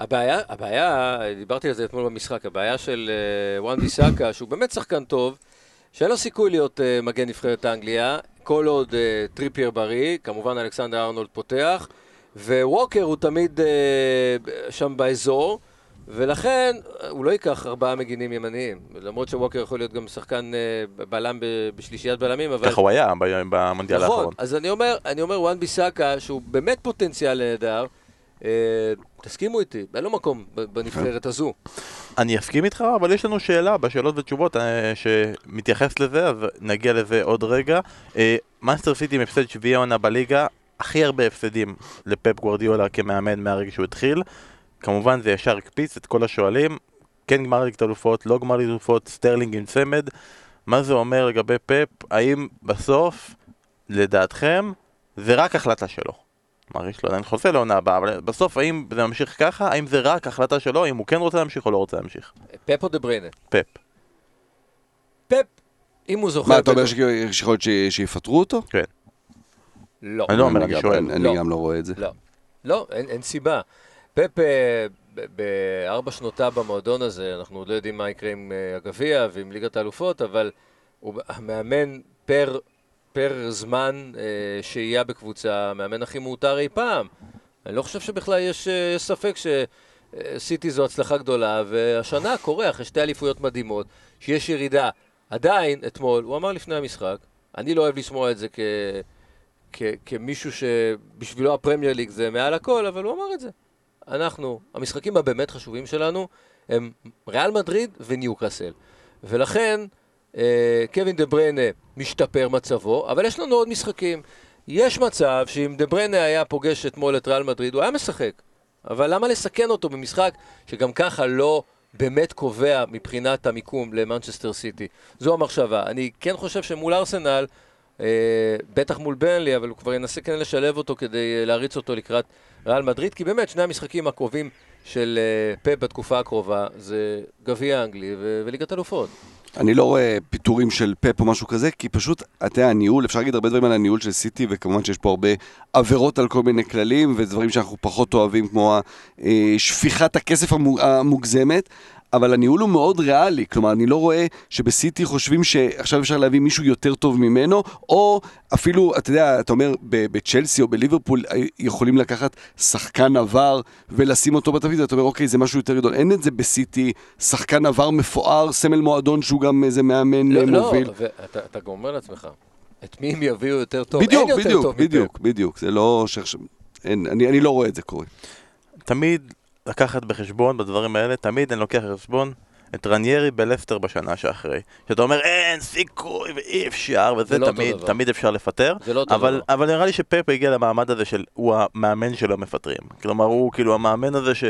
הבעיה, הבעיה, דיברתי על זה אתמול במשחק, הבעיה של אה, וואן ביסאקה, שהוא באמת שחקן טוב, שאין לו סיכוי להיות אה, מגן נבחרת אנגליה, כל עוד אה, טריפייר בריא, כמובן אלכסנדר ארנולד פותח, וווקר הוא תמיד אה, שם באזור, ולכן הוא לא ייקח ארבעה מגינים ימניים, למרות שווקר יכול להיות גם שחקן אה, בלם בשלישיית בלמים, אבל... ככה הוא היה במונדיאל נכון, האחרון. אז אני אומר, אני אומר וואן ביסאקה, שהוא באמת פוטנציאל נהדר, אה, תסכימו איתי, אין לו מקום בנבחרת הזו. אני אסכים איתך, אבל יש לנו שאלה בשאלות ותשובות אה, שמתייחס לזה, אז נגיע לזה עוד רגע. מנצ'סטר סיטי עם הפסד שביעי עונה בליגה, הכי הרבה הפסדים לפפ גוורדיולה כמאמן מהרגע שהוא התחיל. כמובן זה ישר הקפיץ את כל השואלים, כן גמר ליגת אלופות, לא גמר ליגת אלופות, סטרלינג עם צמד. מה זה אומר לגבי פפ? האם בסוף, לדעתכם, זה רק החלטה שלו? כלומר, יש לו עדיין חוזה לעונה הבאה, אבל בסוף האם זה ממשיך ככה? האם זה רק החלטה שלו? האם הוא כן רוצה להמשיך או לא רוצה להמשיך? פפ או דה בריינה? פפ. פפ, אם הוא זוכר... מה, אתה אומר שיכול להיות ש- שיפתרו אותו? לא. אני לא אומר, אני גם- שואל. אני לא. גם לא רואה את זה. לא. לא, אין סיבה. פפ ב- בארבע שנותיו במועדון הזה, אנחנו עוד לא יודעים מה יקרה עם אה, הגביע ועם ליגת האלופות, אבל הוא המאמן פר, פר זמן אה, שהייה בקבוצה, המאמן הכי מעוטר אי פעם. אני לא חושב שבכלל יש אה, יש ספק שסיטי זו הצלחה גדולה, והשנה קורה, אחרי שתי אליפויות מדהימות, שיש ירידה. עדיין, אתמול, הוא אמר לפני המשחק, אני לא אוהב לשמוע את זה כ... כ- כמישהו שבשבילו הפרמייר ליג זה מעל הכל, אבל הוא אמר את זה. אנחנו, המשחקים הבאמת חשובים שלנו הם ריאל מדריד וניוקאסל. ולכן, אה, קווין דה בריינה משתפר מצבו, אבל יש לנו עוד משחקים. יש מצב שאם דה בריינה היה פוגש אתמול את ריאל מדריד, הוא היה משחק. אבל למה לסכן אותו במשחק שגם ככה לא באמת קובע מבחינת המיקום למנצ'סטר סיטי? זו המחשבה. אני כן חושב שמול ארסנל, אה, בטח מול ברנלי, אבל הוא כבר ינסה כן לשלב אותו כדי אה, להריץ אותו לקראת ריאל מדריד, כי באמת שני המשחקים הקרובים של אה, פפ בתקופה הקרובה זה גביע אנגלי ו- וליגת אלופות. אני לא רואה פיטורים של פפ או משהו כזה, כי פשוט, אתה יודע, הניהול, אפשר להגיד הרבה דברים על הניהול של סיטי, וכמובן שיש פה הרבה עבירות על כל מיני כללים, ודברים שאנחנו פחות אוהבים, כמו אה, שפיכת הכסף המו- המוגזמת. אבל הניהול הוא מאוד ריאלי, כלומר, אני לא רואה שבסיטי חושבים שעכשיו אפשר להביא מישהו יותר טוב ממנו, או אפילו, אתה יודע, אתה אומר, ב- בצ'לסי או בליברפול אה, יכולים לקחת שחקן עבר ולשים אותו בתפקיד, אתה אומר, אוקיי, זה משהו יותר גדול. אין את זה בסיטי, שחקן עבר מפואר, סמל מועדון שהוא גם איזה מאמן לא, אה, לא, מוביל. ואתה אתה גם אומר לעצמך, את מי הם יביאו יותר טוב? בדיוק, אין יותר בדיוק, טוב מפפ. בדיוק, בדיוק, זה לא שעכשיו... אין, אני, אני לא רואה את זה קורה. תמיד לקחת בחשבון בדברים האלה, תמיד אני לוקח בחשבון את רניירי בלסטר בשנה שאחרי. שאתה אומר אין סיכוי ואי אפשר וזה זה לא אותו תמיד. תמיד אפשר לפטר. זה לא אותו אבל, דבר. אבל נראה לי שפפ הגיע למעמד הזה של הוא המאמן שלא מפטרים. כלומר הוא כאילו המאמן הזה ש,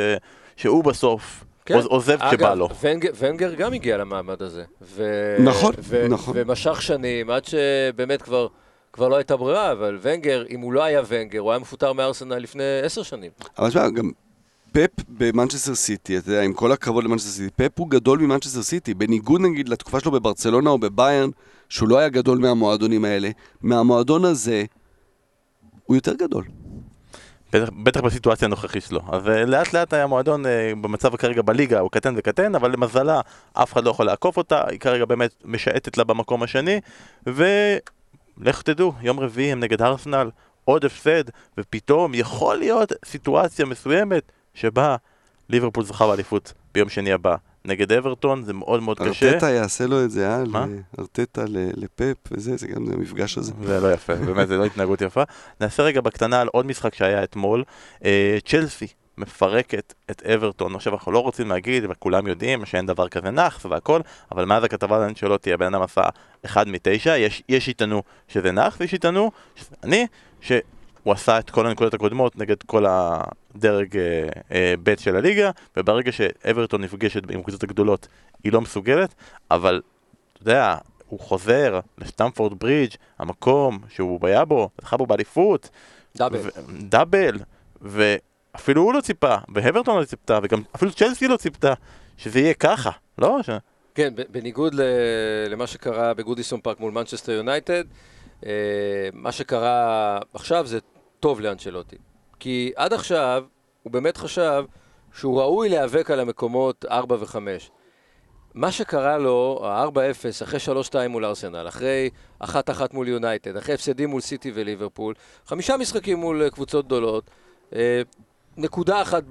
שהוא בסוף כן. עוז- עוזב כשבא לו. אגב, ונגר, ונגר גם הגיע למעמד הזה. ו... נכון, ו... נכון. ומשך שנים, עד שבאמת כבר, כבר לא הייתה ברירה, אבל ונגר, אם הוא לא היה ונגר, הוא היה מפוטר מארסנל לפני עשר שנים. אבל תשמע, גם פפ במנצ'סטר סיטי, אתה יודע, עם כל הכבוד למנצ'סטר סיטי, פפ הוא גדול ממנצ'סטר סיטי, בניגוד נגיד לתקופה שלו בברצלונה או בביירן, שהוא לא היה גדול מהמועדונים האלה, מהמועדון הזה, הוא יותר גדול. בטח, בטח בסיטואציה הנוכחית שלו. אז אה, לאט לאט היה מועדון אה, במצב כרגע בליגה, הוא קטן וקטן, אבל למזלה אף אחד לא יכול לעקוף אותה, היא כרגע באמת משעטת לה במקום השני, ולך תדעו, יום רביעי הם נגד ארסנל, עוד הפסד, ופתאום יכול להיות סיטואציה מסוימת שבה ליברפול זכה באליפות ביום שני הבא. נגד אברטון זה מאוד מאוד קשה. ארטטה יעשה לו את זה, אה? מה? ארטטה ל- לפפ וזה, זה גם המפגש הזה. זה לא יפה, באמת, זה לא התנהגות יפה. נעשה רגע בקטנה על עוד משחק שהיה אתמול. אה, צ'לסי מפרקת את אברטון. עכשיו, אנחנו לא רוצים להגיד, וכולם יודעים שאין דבר כזה נאחס והכל, אבל מאז הכתבה על אנשלוטי, הבן אדם עשה אחד מתשע, יש, יש שיטענו שזה נאחס, ויש שיטענו שזה אני, שהוא עשה את כל הנקודות הקודמות נגד כל הדרג אה, אה, ב' של הליגה, וברגע שאברטון נפגשת עם הקבוצות הגדולות, היא לא מסוגלת, אבל אתה יודע, הוא חוזר לסטמפורד ברידג', המקום שהוא היה בו, זכה בו באליפות, דאבל. ו- דאבל, ואפילו הוא לא ציפה, ואברטון לא ציפתה, וגם אפילו צ'לסי לא ציפתה שזה יהיה ככה, לא? ש... כן, בניגוד למה שקרה בגודיסון פארק מול מנצ'סטר יונייטד, מה שקרה עכשיו זה טוב לאנצ'לוטי. כי עד עכשיו הוא באמת חשב שהוא ראוי להיאבק על המקומות 4 ו-5. מה שקרה לו, ה-4-0, אחרי 3-2 מול ארסנל, אחרי 1-1 מול יונייטד, אחרי הפסדים מול סיטי וליברפול, חמישה משחקים מול אה, קבוצות גדולות, אה, נקודה אחת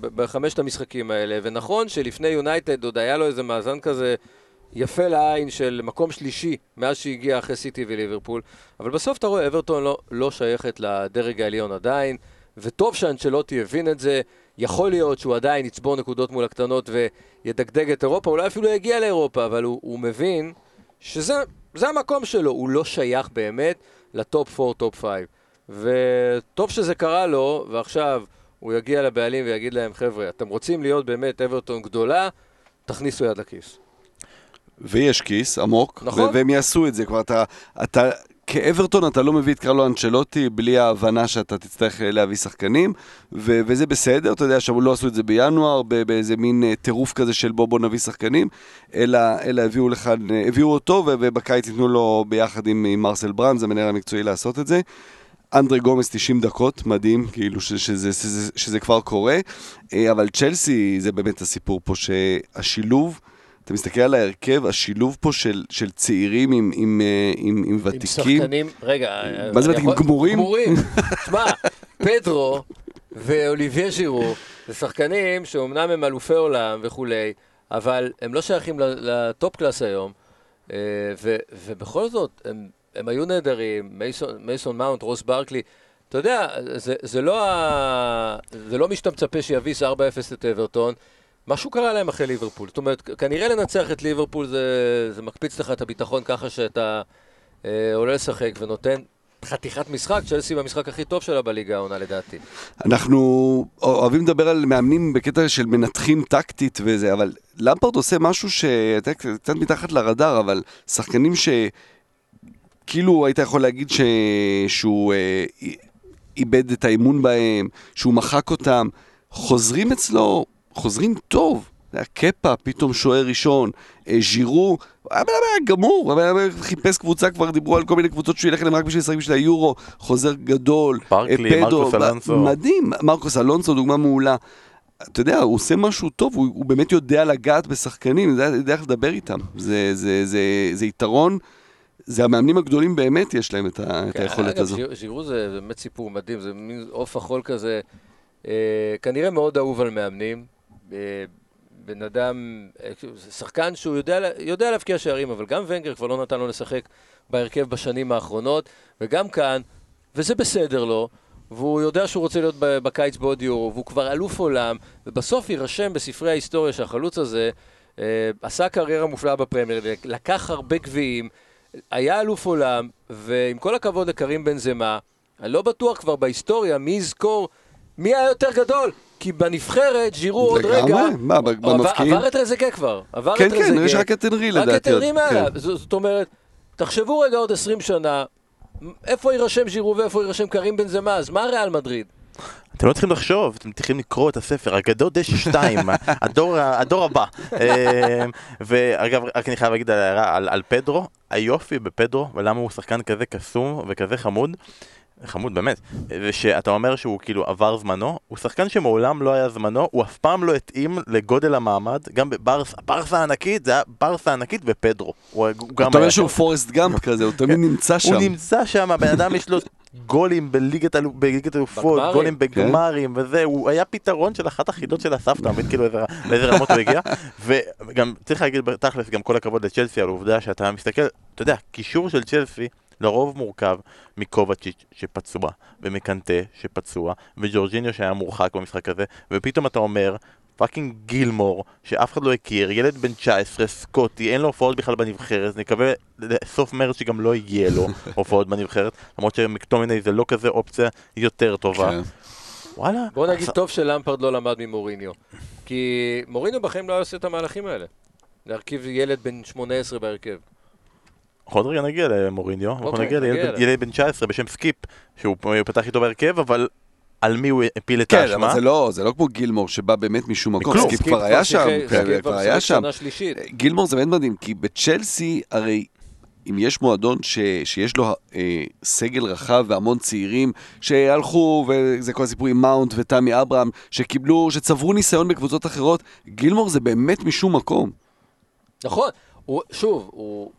בחמשת המשחקים האלה, ונכון שלפני יונייטד עוד היה לו איזה מאזן כזה יפה לעין של מקום שלישי מאז שהגיע אחרי סיטי וליברפול, אבל בסוף אתה רואה, אברטון לא, לא שייכת לדרג העליון עדיין, וטוב שאנצ'לוטי הבין את זה, יכול להיות שהוא עדיין יצבור נקודות מול הקטנות וידגדג את אירופה, אולי אפילו יגיע לאירופה, אבל הוא, הוא מבין שזה זה המקום שלו, הוא לא שייך באמת לטופ 4, טופ 5. וטוב שזה קרה לו, ועכשיו הוא יגיע לבעלים ויגיד להם, חבר'ה, אתם רוצים להיות באמת אברטון גדולה, תכניסו יד לכיס. ויש כיס עמוק, נכון. והם יעשו את זה. כבר אתה, אתה, כאברטון אתה לא מביא את קרלו אנצ'לוטי בלי ההבנה שאתה תצטרך אה, להביא שחקנים, ו- וזה בסדר, אתה יודע שם לא עשו את זה בינואר, באיזה מין אה, טירוף כזה של בוא בוא נביא שחקנים, אלא, אלא הביאו לכאן, אה, הביאו אותו, ו- ובקיץ ייתנו לו ביחד עם, עם מרסל ברנז, המנהל המקצועי לעשות את זה. אנדרי גומס 90 דקות, מדהים, כאילו ש- שזה, שזה, שזה כבר קורה, אבל צ'לסי זה באמת הסיפור פה שהשילוב, אתה מסתכל על ההרכב, השילוב פה של, של צעירים עם, עם, אה, עם, עם עם ותיקים, שחקנים, רגע, מה זה ותיקים? גמורים? גמורים. תשמע, פדרו ואוליבייה ז'ירו זה שחקנים שאומנם הם אלופי עולם וכולי, אבל הם לא שייכים ל-top class היום, אה, ו- ובכל זאת, הם, הם היו נהדרים, מייסון, מייסון מאונט, רוס ברקלי, אתה יודע, זה, זה, לא ה... זה לא מי שאתה מצפה שיביס 4-0 את אברטון. משהו קרה להם אחרי ליברפול. זאת אומרת, כנראה לנצח את ליברפול זה, זה מקפיץ לך את הביטחון ככה שאתה אה, עולה לשחק ונותן חתיכת משחק, צ'לסי במשחק הכי טוב שלה בליגה העונה לדעתי. אנחנו אוהבים לדבר על מאמנים בקטע של מנתחים טקטית וזה, אבל למפרד עושה משהו שאתה קצת מתחת לרדאר, אבל שחקנים ש... כאילו היית יכול להגיד ש... שהוא אה, איבד את האמון בהם, שהוא מחק אותם, חוזרים אצלו, חוזרים טוב. קפה, פתאום שוער ראשון, אה, ז'ירו, הבן אדם היה גמור, הבן אדם חיפש קבוצה, כבר דיברו על כל מיני קבוצות שהוא ילך אליהם רק בשביל לשחק בשביל היורו, חוזר גדול, פרקלי, מרקוס אלונסו. מדהים, מרקוס אלונסו, דוגמה מעולה. אתה יודע, הוא עושה משהו טוב, הוא, הוא באמת יודע לגעת בשחקנים, יודע, יודע איך לדבר איתם. זה, זה, זה, זה יתרון, זה המאמנים הגדולים באמת יש להם את, ה, את היכולת הזו. אגב, ז'ירו זה באמת סיפור מדהים, זה מין עוף החול כזה, אה, כנראה מאוד אהוב על מאמנים. אה, בן אדם, אה, שחקן שהוא יודע, יודע להבקיע שערים, אבל גם ונגר כבר לא נתן לו לשחק בהרכב בשנים האחרונות, וגם כאן, וזה בסדר לו, והוא יודע שהוא רוצה להיות בקיץ בעוד יורו, והוא כבר אלוף עולם, ובסוף יירשם בספרי ההיסטוריה שהחלוץ הזה אה, עשה קריירה מופלאה בפרמייר, לקח הרבה גביעים, היה אלוף עולם, ועם כל הכבוד לקרים בן זמה, אני לא בטוח כבר בהיסטוריה מי יזכור מי היה יותר גדול. כי בנבחרת, ז'ירו עוד רגע... לגמרי, מה, במבקיעים? עבר את רזקה כבר. עבר כן, את כן, רזקה. יש רק את אנרי לדעתי. רק את אנרי מעלה. כן. זאת אומרת, תחשבו רגע עוד 20 שנה, איפה יירשם ז'ירו ואיפה יירשם קרים בן זמה, אז מה ריאל מדריד? אתם לא צריכים לחשוב, אתם צריכים לקרוא את הספר, אגדות דשא 2, הדור, הדור הבא. אה, ואגב, רק אני חייב להגיד על ההערה, על, על פדרו, היופי בפדרו, ולמה הוא שחקן כזה קסום וכזה חמוד, חמוד באמת, זה שאתה אומר שהוא כאילו עבר זמנו, הוא שחקן שמעולם לא היה זמנו, הוא אף פעם לא התאים לגודל המעמד, גם בברסה, ברסה הענקית, זה היה ברסה הענקית ופדרו. הוא, גם אתה אומר שהוא. פורסט גאמפ כזה, הוא תמיד נמצא שם. הוא נמצא שם, הבן אדם יש לו גולים בליגת אלו- בליגת אלופות. גולים בגמרים וזה, הוא היה פתרון של אחת החידות של הסבתא, מבין כאילו איזה- לאיזה רמות הוא הגיע, וגם צריך להגיד בתכלס גם כל הכבוד לצ'לסי על העובדה שאתה מסתכל, אתה יודע, קישור של צ'לסי לרוב מורכב מקובאצ'יץ' שפצוע, ומקנטה שפצוע, וג'ורג'יניו שהיה מורחק במשחק הזה, ופתאום אתה אומר, fucking גילמור, שאף אחד לא הכיר, ילד בן 19, סקוטי, אין לו הופעות בכלל בנבחרת, נקווה לסוף מרץ שגם לא יהיה לו הופעות בנבחרת, למרות שמקטומיני זה לא כזה אופציה יותר טובה. כן. וואלה. בוא נגיד, טוב שלמפרד לא למד ממוריניו. כי מוריניו בחיים לא היה עושה את המהלכים האלה. להרכיב ילד בן 18 בהרכב. אנחנו עוד רגע נגיע למוריניו, אנחנו אוקיי, נגיע נגיע לילד בן 19 בשם סקיפ, שהוא פתח איתו בהרכב, אבל על מי הוא הפיל את כן, האשמה? אבל זה לא, זה לא כמו גילמור שבא באמת משום מקום. סקיפ סקיפ כבר היה שם, כן, כבר היה שם. גילמור זה באמת מדהים, כי בצ'לסי הרי אם יש מועדון ש, שיש לו אה, סגל רחב והמון צעירים שהלכו, וזה כל הסיפור עם מאונט ותמי אברהם, שקיבלו, שצברו ניסיון בקבוצות אחרות, גילמור זה באמת משום מקום. נכון. הוא- שוב, הוא...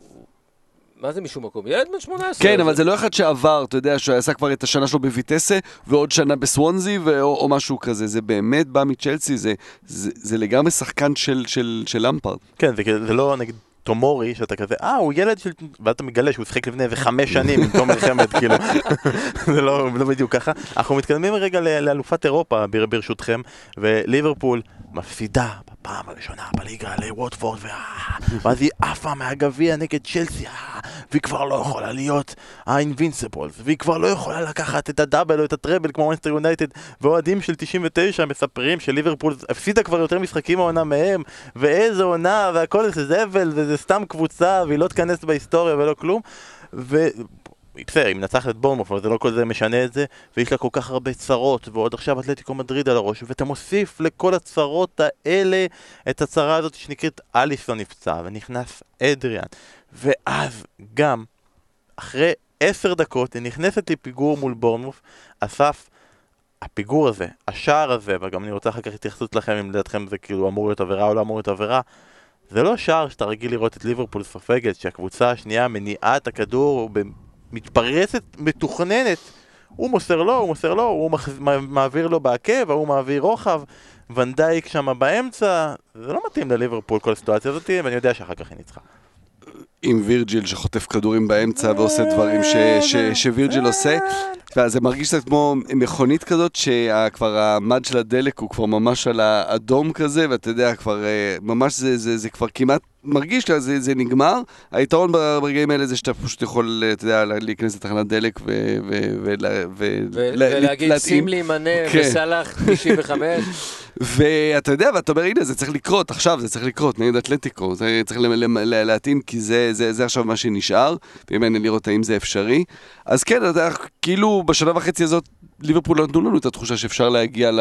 מה זה משום מקום? ילד בן 18. כן, אבל זה לא אחד שעבר, אתה יודע, שעשה כבר את השנה שלו בויטסה, ועוד שנה בסוונזי, או, או משהו כזה. זה באמת בא מצ'לסי, זה, זה, זה לגמרי שחקן של, של, של למפרד. כן, זה, לא נגיד תומורי, שאתה כזה, אה, הוא ילד של... ואתה מגלה שהוא שיחק לפני איזה חמש שנים עם תומר חמד, כאילו. זה לא, לא בדיוק ככה. אנחנו מתקדמים רגע ל- לאלופת אירופה, בר- ברשותכם, וליברפול מפסידה בפעם הראשונה בליגה לווטפורד, ואז היא עפה מהגביע נגד צ'לסי, והיא כבר לא יכולה להיות האינבינסיבולס, והיא כבר לא יכולה לקחת את הדאבל או את הטראבל כמו מונסטר יונייטד, ואוהדים של 99 מספרים שליברפול הפסידה כבר יותר משחקים העונה מהם, ואיזה עונה, והכל זה זבל, וזה סתם קבוצה, והיא לא תיכנס בהיסטוריה ולא כלום, ו... בסדר, היא מנצחת את בורנמוף, אבל זה לא כל זה משנה את זה, ויש לה כל כך הרבה צרות, ועוד עכשיו אתלטיקו מדריד על הראש, ואתה מוסיף לכל הצרות האלה את הצרה הזאת שנקראת אליסון נפצע, ונכנס אדריאן, ואז גם, אחרי עשר דקות, היא נכנסת לפיגור מול בורנמוף, אסף, הפיגור הזה, השער הזה, וגם אני רוצה אחר כך התייחסות לכם אם לדעתכם זה כאילו אמור להיות עבירה או לא אמור להיות עבירה, זה לא שער שאתה רגיל לראות את ליברפול סופגת, שהקבוצה השנייה מניעה את הכדור מתפרצת, מתוכננת. הוא מוסר לו, הוא מוסר לו, הוא מח... מע- מעביר לו בעקב, ההוא מעביר רוחב, ונדייק שם באמצע, זה לא מתאים לליברפול כל הסיטואציה הזאת, ואני יודע שאחר כך היא ניצחה. עם וירג'יל שחוטף כדורים באמצע ועושה דברים שווירג'יל עושה. זה מרגיש קצת כמו מכונית כזאת, שכבר המד של הדלק הוא כבר ממש על האדום כזה, ואתה יודע, כבר אה, ממש זה, זה, זה כבר כמעט מרגיש שזה זה נגמר. היתרון ברגעים האלה זה שאתה פשוט יכול, אתה יודע, להיכנס לתחנת דלק ו... ו, ו, ו, ו ולהגיד, שים לי מנה כן. וסלאח 95. ואתה יודע, ואתה אומר, הנה, זה צריך לקרות, עכשיו זה צריך לקרות, נגד אתלטיקו, זה צריך להתאים, כי זה, זה, זה עכשיו מה שנשאר, ואם אין לראות האם זה אפשרי. אז כן, אתה יודע, כאילו בשנה וחצי הזאת, ליברפול נתנו לנו את התחושה שאפשר להגיע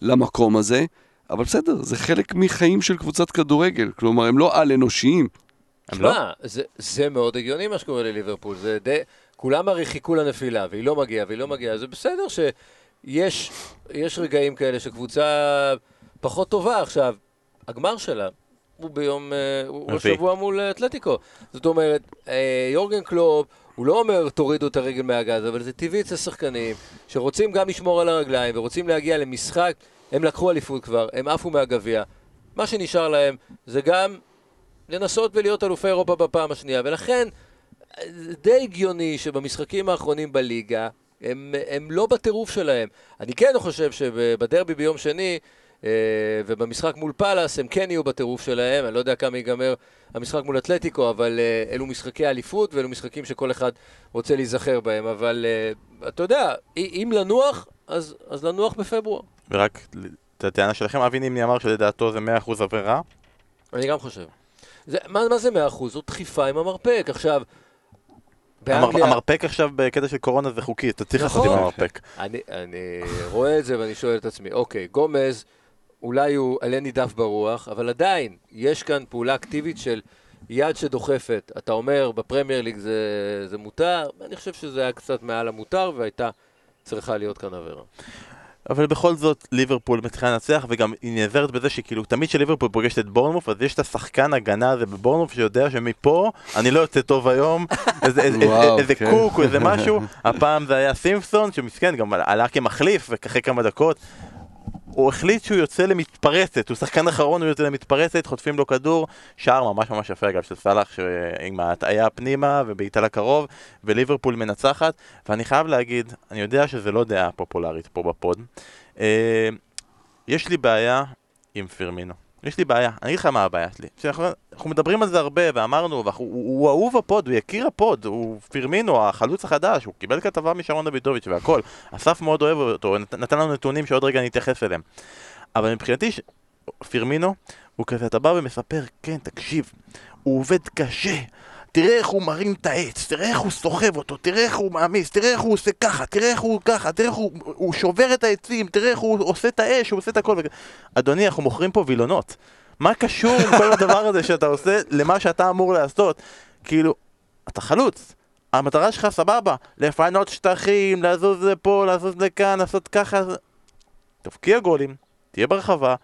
למקום הזה, אבל בסדר, זה חלק מחיים של קבוצת כדורגל, כלומר, הם לא על-אנושיים. הם לא? זה, זה מאוד הגיוני מה שקורה לליברפול, זה די... כולם הרי חיכו לנפילה, והיא לא מגיעה, והיא לא מגיעה, זה בסדר ש... יש, יש רגעים כאלה שקבוצה פחות טובה עכשיו, הגמר שלה הוא ביום, אה, הוא השבוע מול אתלטיקו. זאת אומרת, אה, יורגן קלוב, הוא לא אומר תורידו את הרגל מהגז, אבל זה טבעי אצל שחקנים שרוצים גם לשמור על הרגליים ורוצים להגיע למשחק, הם לקחו אליפות כבר, הם עפו מהגביע. מה שנשאר להם זה גם לנסות ולהיות אלופי אירופה בפעם השנייה, ולכן די הגיוני שבמשחקים האחרונים בליגה, הם, הם לא בטירוף שלהם. אני כן חושב שבדרבי ביום שני, ובמשחק מול פאלאס, הם כן יהיו בטירוף שלהם. אני לא יודע כמה ייגמר המשחק מול אתלטיקו, אבל אה, אלו משחקי אליפות, ואלו משחקים שכל אחד רוצה להיזכר בהם. אבל אה, אתה יודע, אם לנוח, אז, אז לנוח בפברואר. ורק את הטענה שלכם, אבי נימני אמר שלדעתו זה 100% עבירה. אני גם חושב. זה, מה, מה זה 100%? זו דחיפה עם המרפק. עכשיו, באנגליה... המרפק עכשיו בקטע של קורונה זה חוקי, אתה צריך לעשות עם נכון. המרפק. אני, אני רואה את זה ואני שואל את עצמי, אוקיי, גומז, אולי הוא עלה נידף ברוח, אבל עדיין, יש כאן פעולה אקטיבית של יד שדוחפת. אתה אומר, בפרמייר ליג זה, זה מותר, אני חושב שזה היה קצת מעל המותר והייתה צריכה להיות כאן עבירה. אבל בכל זאת ליברפול מתחילה לנצח וגם היא נעזרת בזה שכאילו תמיד כשליברפול פוגשת את בורנמוף אז יש את השחקן הגנה הזה בבורנמוף שיודע שמפה אני לא יוצא טוב היום איזה, איזה, וואו, איזה כן. קוק או איזה משהו הפעם זה היה סימפסון שמסכן גם עלה כמחליף ואחרי כמה דקות הוא החליט שהוא יוצא למתפרצת, הוא שחקן אחרון, הוא יוצא למתפרצת, חוטפים לו כדור, שער ממש ממש יפה אגב של סאלח עם ההטעיה פנימה ובעיטה לקרוב, וליברפול מנצחת, ואני חייב להגיד, אני יודע שזה לא דעה פופולרית פה בפוד, אה, יש לי בעיה עם פירמינו. יש לי בעיה, אני אגיד לך מה הבעיה שלי. אנחנו מדברים על זה הרבה, ואמרנו, הוא, הוא אהוב ה pod, הוא יקיר ה pod, הוא פירמינו, החלוץ החדש, הוא קיבל כתבה משרון דוידוביץ' והכל. אסף מאוד אוהב אותו, נת, נתן לנו נתונים שעוד רגע נתייחס אליהם. אבל מבחינתי. פירמינו, הוא כזה, אתה בא ומספר, כן, תקשיב, הוא עובד קשה. תראה איך הוא מרים את העץ, תראה איך הוא סוחב אותו, תראה איך הוא מעמיס, תראה איך הוא עושה ככה, תראה איך הוא ככה, תראה איך הוא, הוא שובר את העצים, תראה איך הוא עושה את האש, הוא עושה את הכל. אדוני, אנחנו מוכרים פה וילונות. מה קשור כל הדבר הזה שאתה עושה למה שאתה אמור לעשות? כאילו, אתה חלוץ. המטרה שלך סבבה, לפנות שטחים, לזוז לפה, לזוז לכאן, לעשות ככה. תבקיע גולים, תהיה ברחבה,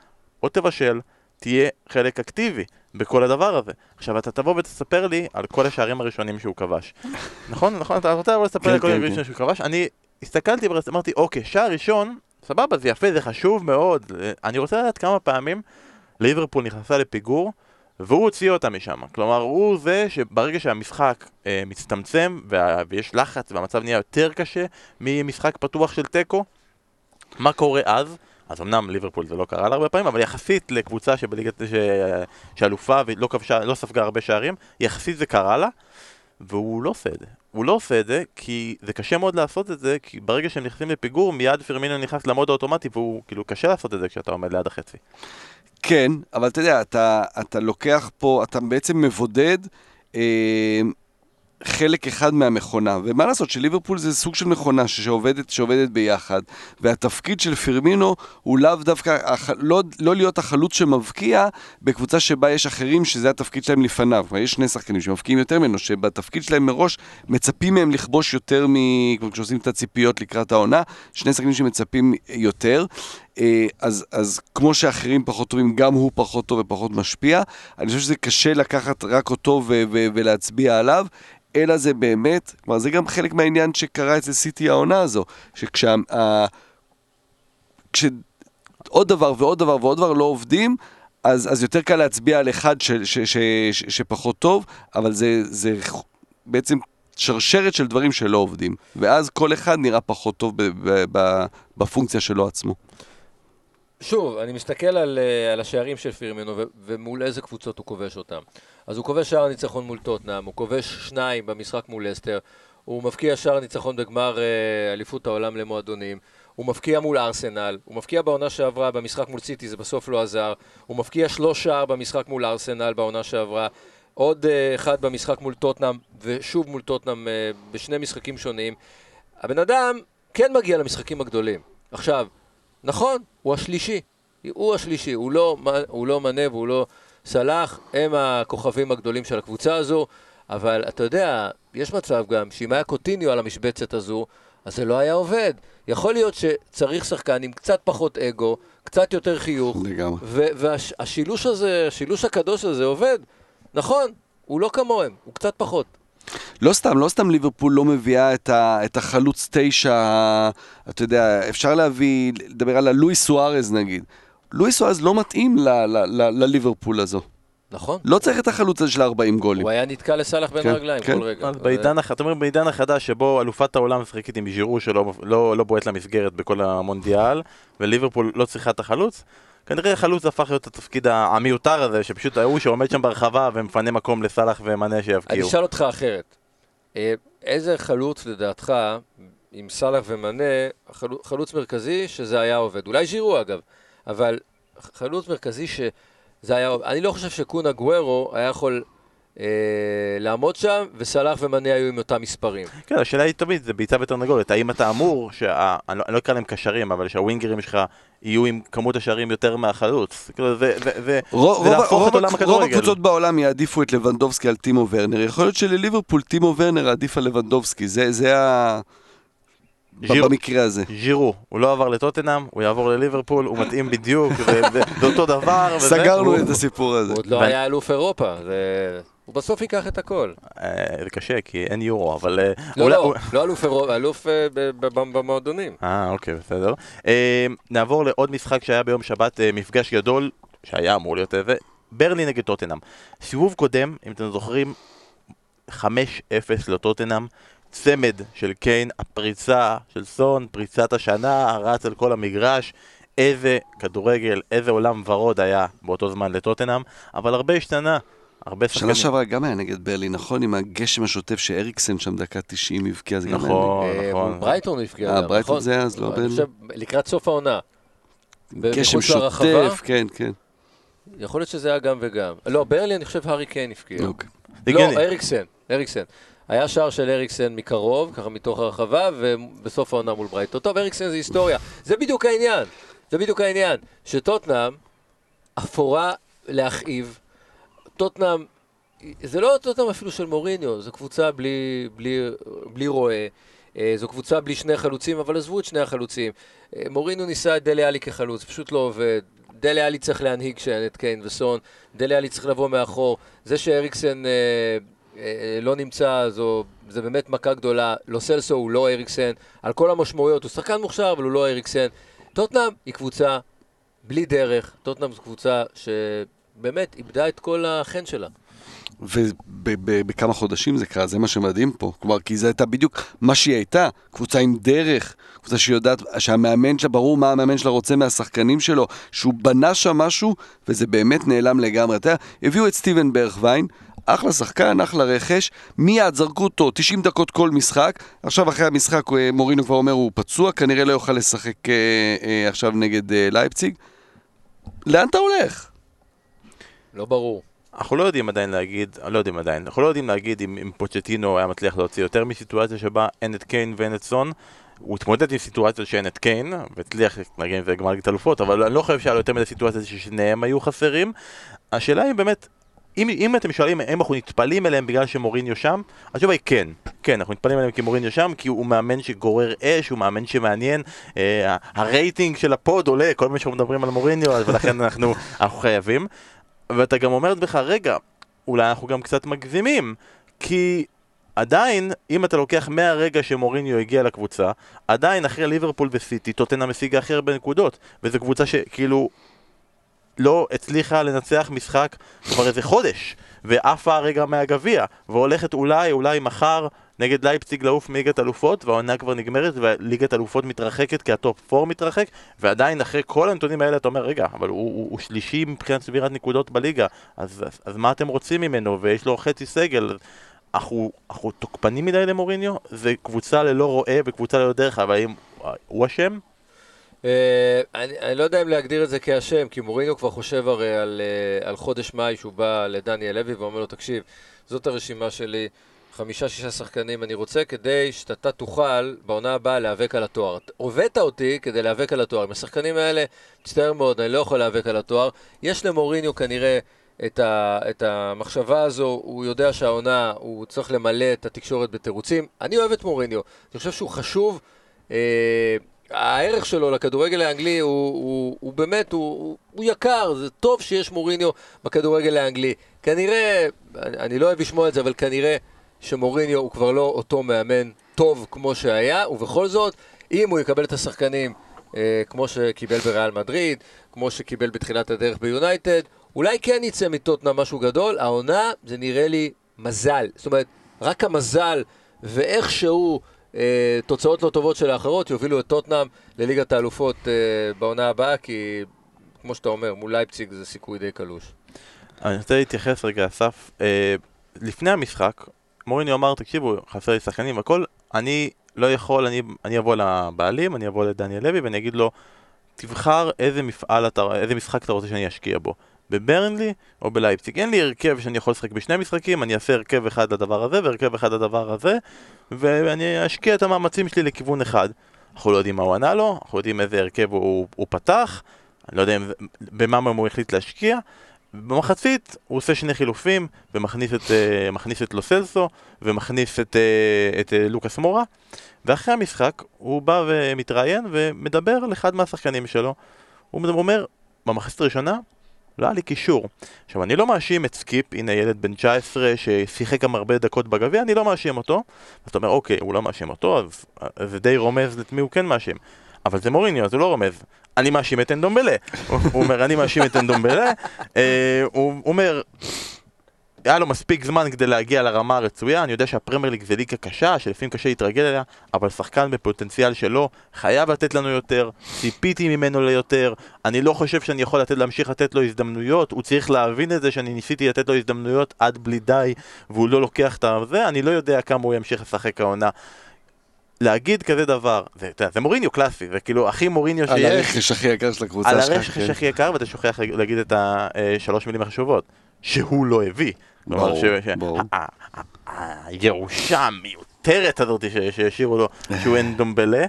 או תבשל, תהיה חלק אקטיבי בכל הדבר הזה. עכשיו אתה תבוא ותספר לי על כל השערים הראשונים שהוא כבש. נכון? נכון? אתה רוצה לבוא לספר כן, על כל כן, השערים הראשונים שהוא כבש? אני הסתכלתי ואמרתי, אוקיי, שער ראשון, סבבה, זה יפה, זה חשוב מאוד. אני רוצה לדעת כמה פעמים ליברפול נכנסה לפיגור והוא הוציא אותה משם. כלומר, הוא זה שברגע שהמשחק אה, מצטמצם וה, ויש לחץ והמצב נהיה יותר קשה ממשחק פתוח של תיקו, מה קורה אז? אז אמנם ליברפול זה לא קרה לה הרבה פעמים, אבל יחסית לקבוצה שבליגת, ש... שאלופה ולא כבשה, לא ספגה הרבה שערים, יחסית זה קרה לה, והוא לא עושה את זה. הוא לא עושה את זה כי זה קשה מאוד לעשות את זה, כי ברגע שהם נכנסים לפיגור, מיד פרמינו נכנס למוד האוטומטי, והוא כאילו קשה לעשות את זה כשאתה עומד ליד החצי. כן, אבל אתה יודע, אתה, אתה לוקח פה, אתה בעצם מבודד אה, חלק אחד מהמכונה, ומה לעשות שליברפול זה סוג של מכונה שעובדת, שעובדת ביחד, והתפקיד של פירמינו הוא לאו דווקא, הח, לא, לא להיות החלוץ שמבקיע בקבוצה שבה יש אחרים שזה התפקיד שלהם לפניו. כלומר, יש שני שחקנים שמבקיעים יותר ממנו, שבתפקיד שלהם מראש מצפים מהם לכבוש יותר מ... כמו כשעושים את הציפיות לקראת העונה, שני שחקנים שמצפים יותר. אה, אז, אז כמו שאחרים פחות טובים, גם הוא פחות טוב ופחות משפיע. אני חושב שזה קשה לקחת רק אותו ו- ו- ולהצביע עליו. אלא זה באמת, כלומר זה גם חלק מהעניין שקרה אצל סיטי העונה הזו, שכשה... ה- כש... עוד דבר ועוד דבר ועוד דבר לא עובדים, אז, אז יותר קל להצביע על אחד ש, ש, ש, ש, שפחות טוב, אבל זה, זה בעצם שרשרת של דברים שלא עובדים, ואז כל אחד נראה פחות טוב ב- ב- ב- בפונקציה שלו עצמו. שוב, אני מסתכל על, אה, על השערים של פירמינו ומול איזה קבוצות הוא כובש אותם. אז הוא כובש שער ניצחון מול טוטנאם, הוא כובש שניים במשחק מול אסטר, הוא מבקיע שער ניצחון בגמר אה, אליפות העולם למועדונים, הוא מבקיע מול ארסנל, הוא מבקיע בעונה שעברה במשחק מול סיטי, זה בסוף לא עזר, הוא מבקיע שלוש שער במשחק מול ארסנל בעונה שעברה, עוד אה, אחד במשחק מול טוטנאם, ושוב מול טוטנאם אה, בשני משחקים שונים. הבן אדם כן מגיע למשחקים הגדולים. עכשיו, נכון, הוא השלישי. הוא השלישי, הוא לא, הוא לא מנה והוא לא סלאח, הם הכוכבים הגדולים של הקבוצה הזו, אבל אתה יודע, יש מצב גם שאם היה קוטיניו על המשבצת הזו, אז זה לא היה עובד. יכול להיות שצריך שחקן עם קצת פחות אגו, קצת יותר חיוך, לגמרי. והשילוש הזה, השילוש הקדוש הזה עובד. נכון, הוא לא כמוהם, הוא קצת פחות. לא סתם, לא סתם ליברפול לא מביאה את, ה, את החלוץ תשע, אתה יודע, אפשר להביא, לדבר על הלואיס סוארז נגיד. לואיס סוארז לא מתאים ל, ל, ל, לליברפול הזו. נכון. לא צריך את החלוץ הזה של 40 גולים. הוא היה נתקע לסאלח בין כן, הרגליים כן. כל רגע. אז בעידן, אתה אומר בעידן החדש שבו אלופת העולם משחקת עם ז'ירו שלא לא, לא בועט למסגרת בכל המונדיאל וליברפול לא צריכה את החלוץ כנראה החלוץ הפך להיות התפקיד המיותר הזה שפשוט ההוא שעומד שם ברחבה ומפנה מקום לסאלח ומנה אני שיבקיעו. אשאל אותך אחרת. אה, איזה חלוץ לדעתך, עם סאלח ומנה, חלו- חלוץ מרכזי שזה היה עובד? אולי ז'ירו אגב, אבל חלוץ מרכזי שזה היה עובד. אני לא חושב שקונה גוורו היה יכול לעמוד שם, וסאלח ומנה היו עם אותם מספרים. כן, השאלה היא תמיד, זה ביצה ותרנגולת, האם אתה אמור, שה... אני לא- אני לא אקרא להם קשרים, אבל שהווינגרים שלך יהיו עם כמות השערים יותר מהחלוץ. כאילו זה, זה, זה, רוב, זה רוב, להפוך רוב, את עולם רוב הכדורגל. הקבוצות בעולם יעדיפו את לבנדובסקי על טימו ורנר. יכול להיות שלליברפול טימו ורנר עדיף על לבנדובסקי. זה, זה ה... ז'ירו- במקרה הזה. ז'ירו, הוא לא עבר לטוטנאם, הוא יעבור לליברפול, הוא מתאים בדיוק, זה, זה, זה אותו דבר. וזה- סגרנו את הסיפור הזה. הוא עוד לא היה אלוף אירופה, זה... הוא בסוף ייקח את הכל. אה, זה קשה, כי אין יורו, אבל... אה, לא, לא, לא אלוף אירופה, אלוף אה, במועדונים. אה, אוקיי, בסדר. אה, נעבור לעוד משחק שהיה ביום שבת, אה, מפגש גדול, שהיה אמור להיות איזה, ברלי נגד טוטנאם. סיבוב קודם, אם אתם זוכרים, 5-0 לטוטנאם, צמד של קיין, הפריצה של סון, פריצת השנה, רץ על כל המגרש. איזה כדורגל, איזה עולם ורוד היה באותו זמן לטוטנאם, אבל הרבה השתנה, הרבה שנה שחקנים. שעברה גם היה נגד ברלי, נכון? עם הגשם השוטף שאריקסן שם דקה 90 הבקיע, זה גם היה נכון, אה, נכון. מול ברייטון הוא הפקיע אה, גם, ברייטון נכון? זה אז, לא חושב, לקראת סוף העונה. גשם? שוטף, כן, כן. יכול להיות שזה היה גם וגם. לא, ברלי אני חושב הארי קיין הפקיע. אוקיי. לא. אריקסן, אריקסן. היה שער של אריקסן מקרוב, ככה מתוך הרחבה, ובסוף העונה מול ברייטון. טוב, אריקסן זה היסטוריה. זה בדיוק העניין. זה בדיוק העניין. שטוטנאם אפורה להכאיב. טוטנאם, זה לא טוטנאם אפילו של מוריניו, זו קבוצה בלי, בלי, בלי רועה. אה, זו קבוצה בלי שני חלוצים, אבל עזבו את שני החלוצים. אה, מוריניו ניסה את דלה עלי כחלוץ, פשוט לא עובד. דלה עלי צריך להנהיג שאין את קיין וסון, דלה עלי צריך לבוא מאחור. זה שאריקסן אה, אה, לא נמצא, זו, זה באמת מכה גדולה. לא סלסו הוא לא אריקסן, על כל המשמעויות, הוא שחקן מוכשר, אבל הוא לא אריקסן. טוטנאם היא קבוצה בלי דרך, טוטנאם זו קבוצה שבאמת איבדה את כל החן שלה. ובכמה חודשים זה קרה, זה מה שמדהים פה. כלומר, כי זה הייתה בדיוק מה שהיא הייתה, קבוצה עם דרך, קבוצה שיודעת, שהמאמן שלה, ברור מה המאמן שלה רוצה מהשחקנים שלו, שהוא בנה שם משהו, וזה באמת נעלם לגמרי. אתה יודע, הביאו את סטיבן ברכווין, אחלה שחקן, אחלה רכש, מיד זרקו אותו 90 דקות כל משחק, עכשיו אחרי המשחק אה, מורינו כבר אומר הוא פצוע, כנראה לא יוכל לשחק אה, אה, עכשיו נגד אה, לייפציג. לאן אתה הולך? לא ברור. אנחנו לא יודעים עדיין להגיד, לא יודעים עדיין, אנחנו לא יודעים להגיד אם, אם פוצ'טינו היה מצליח להוציא יותר מסיטואציה שבה אין את קיין ואין את סון. הוא התמודד עם סיטואציות שאין את קיין, והצליח להגיע עם זה לגמר ליגת אלופות, אבל אני לא חושב שהיה לו יותר מדי סיטואציות ששניהם היו חסרים. השאלה היא באמת, אם, אם אתם שואלים האם אנחנו נטפלים אליהם בגלל שמוריניו שם, התשובה היא כן. כן, אנחנו נטפלים אליהם כי מוריניו שם, כי הוא מאמן שגורר אש, הוא מאמן שמעניין. אה, הרייטינג של ה pod עולה, כל מה שאנחנו מדברים על מוריניו, ולכן אנחנו, אנחנו חייבים. ואתה גם אומר לעצמך, רגע, אולי אנחנו גם קצת מגזימים, כי עדיין, אם אתה לוקח מהרגע שמוריניו הגיע לקבוצה, עדיין אחרי ליברפול וסיטי, טוטנהאם משיגה הכי הרבה נקודות, וזו קבוצה שכאילו לא הצליחה לנצח משחק כבר איזה חודש. ועפה הרגע מהגביע, והולכת אולי, אולי מחר נגד לייפציג לעוף מליגת אלופות, והעונה כבר נגמרת, וליגת אלופות מתרחקת כי הטופ 4 מתרחק, ועדיין אחרי כל הנתונים האלה אתה אומר, רגע, אבל הוא, הוא, הוא שלישי מבחינת צבירת נקודות בליגה, אז, אז, אז מה אתם רוצים ממנו? ויש לו חצי סגל. אנחנו, אנחנו תוקפנים מדי למוריניו? זה קבוצה ללא רועה וקבוצה ללא דרך, אבל האם הוא אשם? אה, אני, אני לא יודע אם להגדיר את זה כאשם, כי מוריניו כבר חושב הרי על, אה, על חודש מאי שהוא בא לדניאל לוי ואומר לו, תקשיב, זאת הרשימה שלי, חמישה-שישה שחקנים אני רוצה כדי שאתה תוכל בעונה הבאה להיאבק על התואר. הובאת אותי כדי להיאבק על התואר. עם השחקנים האלה, מצטער מאוד, אני לא יכול להיאבק על התואר. יש למוריניו כנראה את, ה, את המחשבה הזו, הוא יודע שהעונה, הוא צריך למלא את התקשורת בתירוצים. אני אוהב את מוריניו, אני חושב שהוא חשוב. אה, הערך שלו לכדורגל האנגלי הוא, הוא, הוא באמת, הוא, הוא יקר, זה טוב שיש מוריניו בכדורגל האנגלי. כנראה, אני, אני לא אוהב לשמוע את זה, אבל כנראה שמוריניו הוא כבר לא אותו מאמן טוב כמו שהיה, ובכל זאת, אם הוא יקבל את השחקנים אה, כמו שקיבל בריאל מדריד, כמו שקיבל בתחילת הדרך ביונייטד, אולי כן יצא מטוטנה משהו גדול, העונה זה נראה לי מזל. זאת אומרת, רק המזל ואיכשהו אה, תוצאות לא טובות של האחרות יובילו את טוטנאם לליגת האלופות אה, בעונה הבאה, כי כמו שאתה אומר, מול לייפציג זה סיכוי די קלוש. אני רוצה להתייחס רגע, אסף. אה, לפני המשחק, מוריני אמר, תקשיבו, חסר לי שחקנים והכל, אני לא יכול, אני, אני אבוא לבעלים, אני אבוא לדניאל לוי ואני אגיד לו, תבחר איזה מפעל אתה, איזה משחק אתה רוצה שאני אשקיע בו. בברנלי או בלייפציג. אין לי הרכב שאני יכול לשחק בשני משחקים, אני אעשה הרכב אחד לדבר הזה והרכב אחד לדבר הזה, ואני אשקיע את המאמצים שלי לכיוון אחד. אנחנו לא יודעים מה הוא ענה לו, אנחנו יודעים איזה הרכב הוא, הוא פתח, אני לא יודע במה הוא החליט להשקיע. במחצית הוא עושה שני חילופים ומכניס את, uh, את לוסלסו ומכניס את, uh, את uh, לוקאס מורה ואחרי המשחק הוא בא ומתראיין ומדבר על אחד מהשחקנים שלו הוא אומר, במחצית הראשונה לא היה לי קישור. עכשיו, אני לא מאשים את סקיפ, הנה ילד בן 19 ששיחק גם הרבה דקות בגביע, אני לא מאשים אותו. אז אתה אומר, אוקיי, הוא לא מאשים אותו, אז זה די רומז את מי הוא כן מאשים. אבל זה מוריניו, זה לא רומז. אני מאשים את אנדומבלה. הוא אומר, אני מאשים את אנדומבלה. אה, הוא אומר, היה לו מספיק זמן כדי להגיע לרמה הרצויה, אני יודע שהפרמייר ליג זה ליגה קשה, שלפעמים קשה להתרגל אליה, אבל שחקן בפוטנציאל שלו חייב לתת לנו יותר, ציפיתי ממנו ליותר, אני לא חושב שאני יכול לתת, להמשיך לתת לו הזדמנויות, הוא צריך להבין את זה שאני ניסיתי לתת לו הזדמנויות עד בלי די, והוא לא לוקח את זה, אני לא יודע כמה הוא ימשיך לשחק העונה. להגיד כזה דבר, זה, זה, זה מוריניו קלאסי, זה כאילו הכי מוריניו שיש. על הרכש הכי יקר של הקבוצה שלך. על הרכש כן. הכי יקר, ואתה שוכח להגיד את השלוש מילים החשובות, שהוא לא הביא. ברור, ברור. הירושה המיותרת הזאת שהשאירו לו, שהוא אין דומבלה.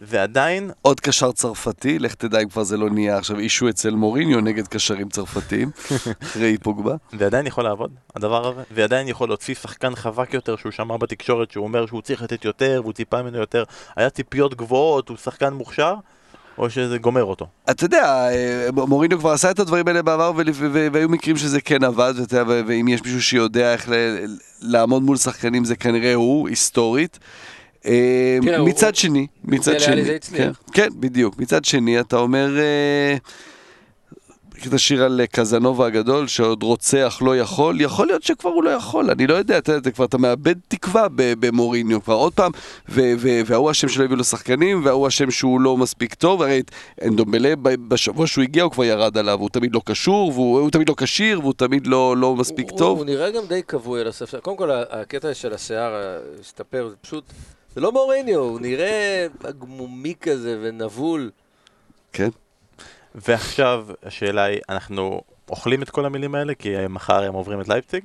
ועדיין... עוד קשר צרפתי, לך תדע אם כבר זה לא נהיה עכשיו אישו אצל מוריניו נגד קשרים צרפתיים, אחרי פוגבה. ועדיין יכול לעבוד, הדבר הזה, ועדיין יכול להוציא שחקן חזק יותר שהוא שמע בתקשורת שהוא אומר שהוא צריך לתת יותר והוא ציפה ממנו יותר, היה ציפיות גבוהות, הוא שחקן מוכשר, או שזה גומר אותו? אתה יודע, אה, מוריניו כבר עשה את הדברים האלה בעבר, והיו מקרים שזה כן עבד, ואם יש מישהו שיודע איך לעמוד מול שחקנים זה כנראה הוא, היסטורית. אה, כן, מצד שני, מצד שני, כן, כן, בדיוק, מצד שני אתה אומר... אה, את השיר על קזנובה הגדול, שעוד רוצח לא יכול, יכול להיות שכבר הוא לא יכול, אני לא יודע, אתה יודע, כבר אתה מאבד תקווה במוריניו כבר עוד פעם, וההוא אשם שלא הביאו לו שחקנים, וההוא אשם שהוא לא מספיק טוב, הרי אנדומבלה בשבוע שהוא הגיע הוא כבר ירד עליו, הוא תמיד לא קשור, והוא תמיד לא כשיר, והוא תמיד לא, לא מספיק הוא, טוב. הוא נראה גם די כבוי על הספסל, קודם כל הקטע של השיער הסתפר, זה פשוט, זה לא מוריניו, הוא נראה הגמומי כזה ונבול. כן. ועכשיו השאלה היא, אנחנו אוכלים את כל המילים האלה כי מחר הם עוברים את לייפציג?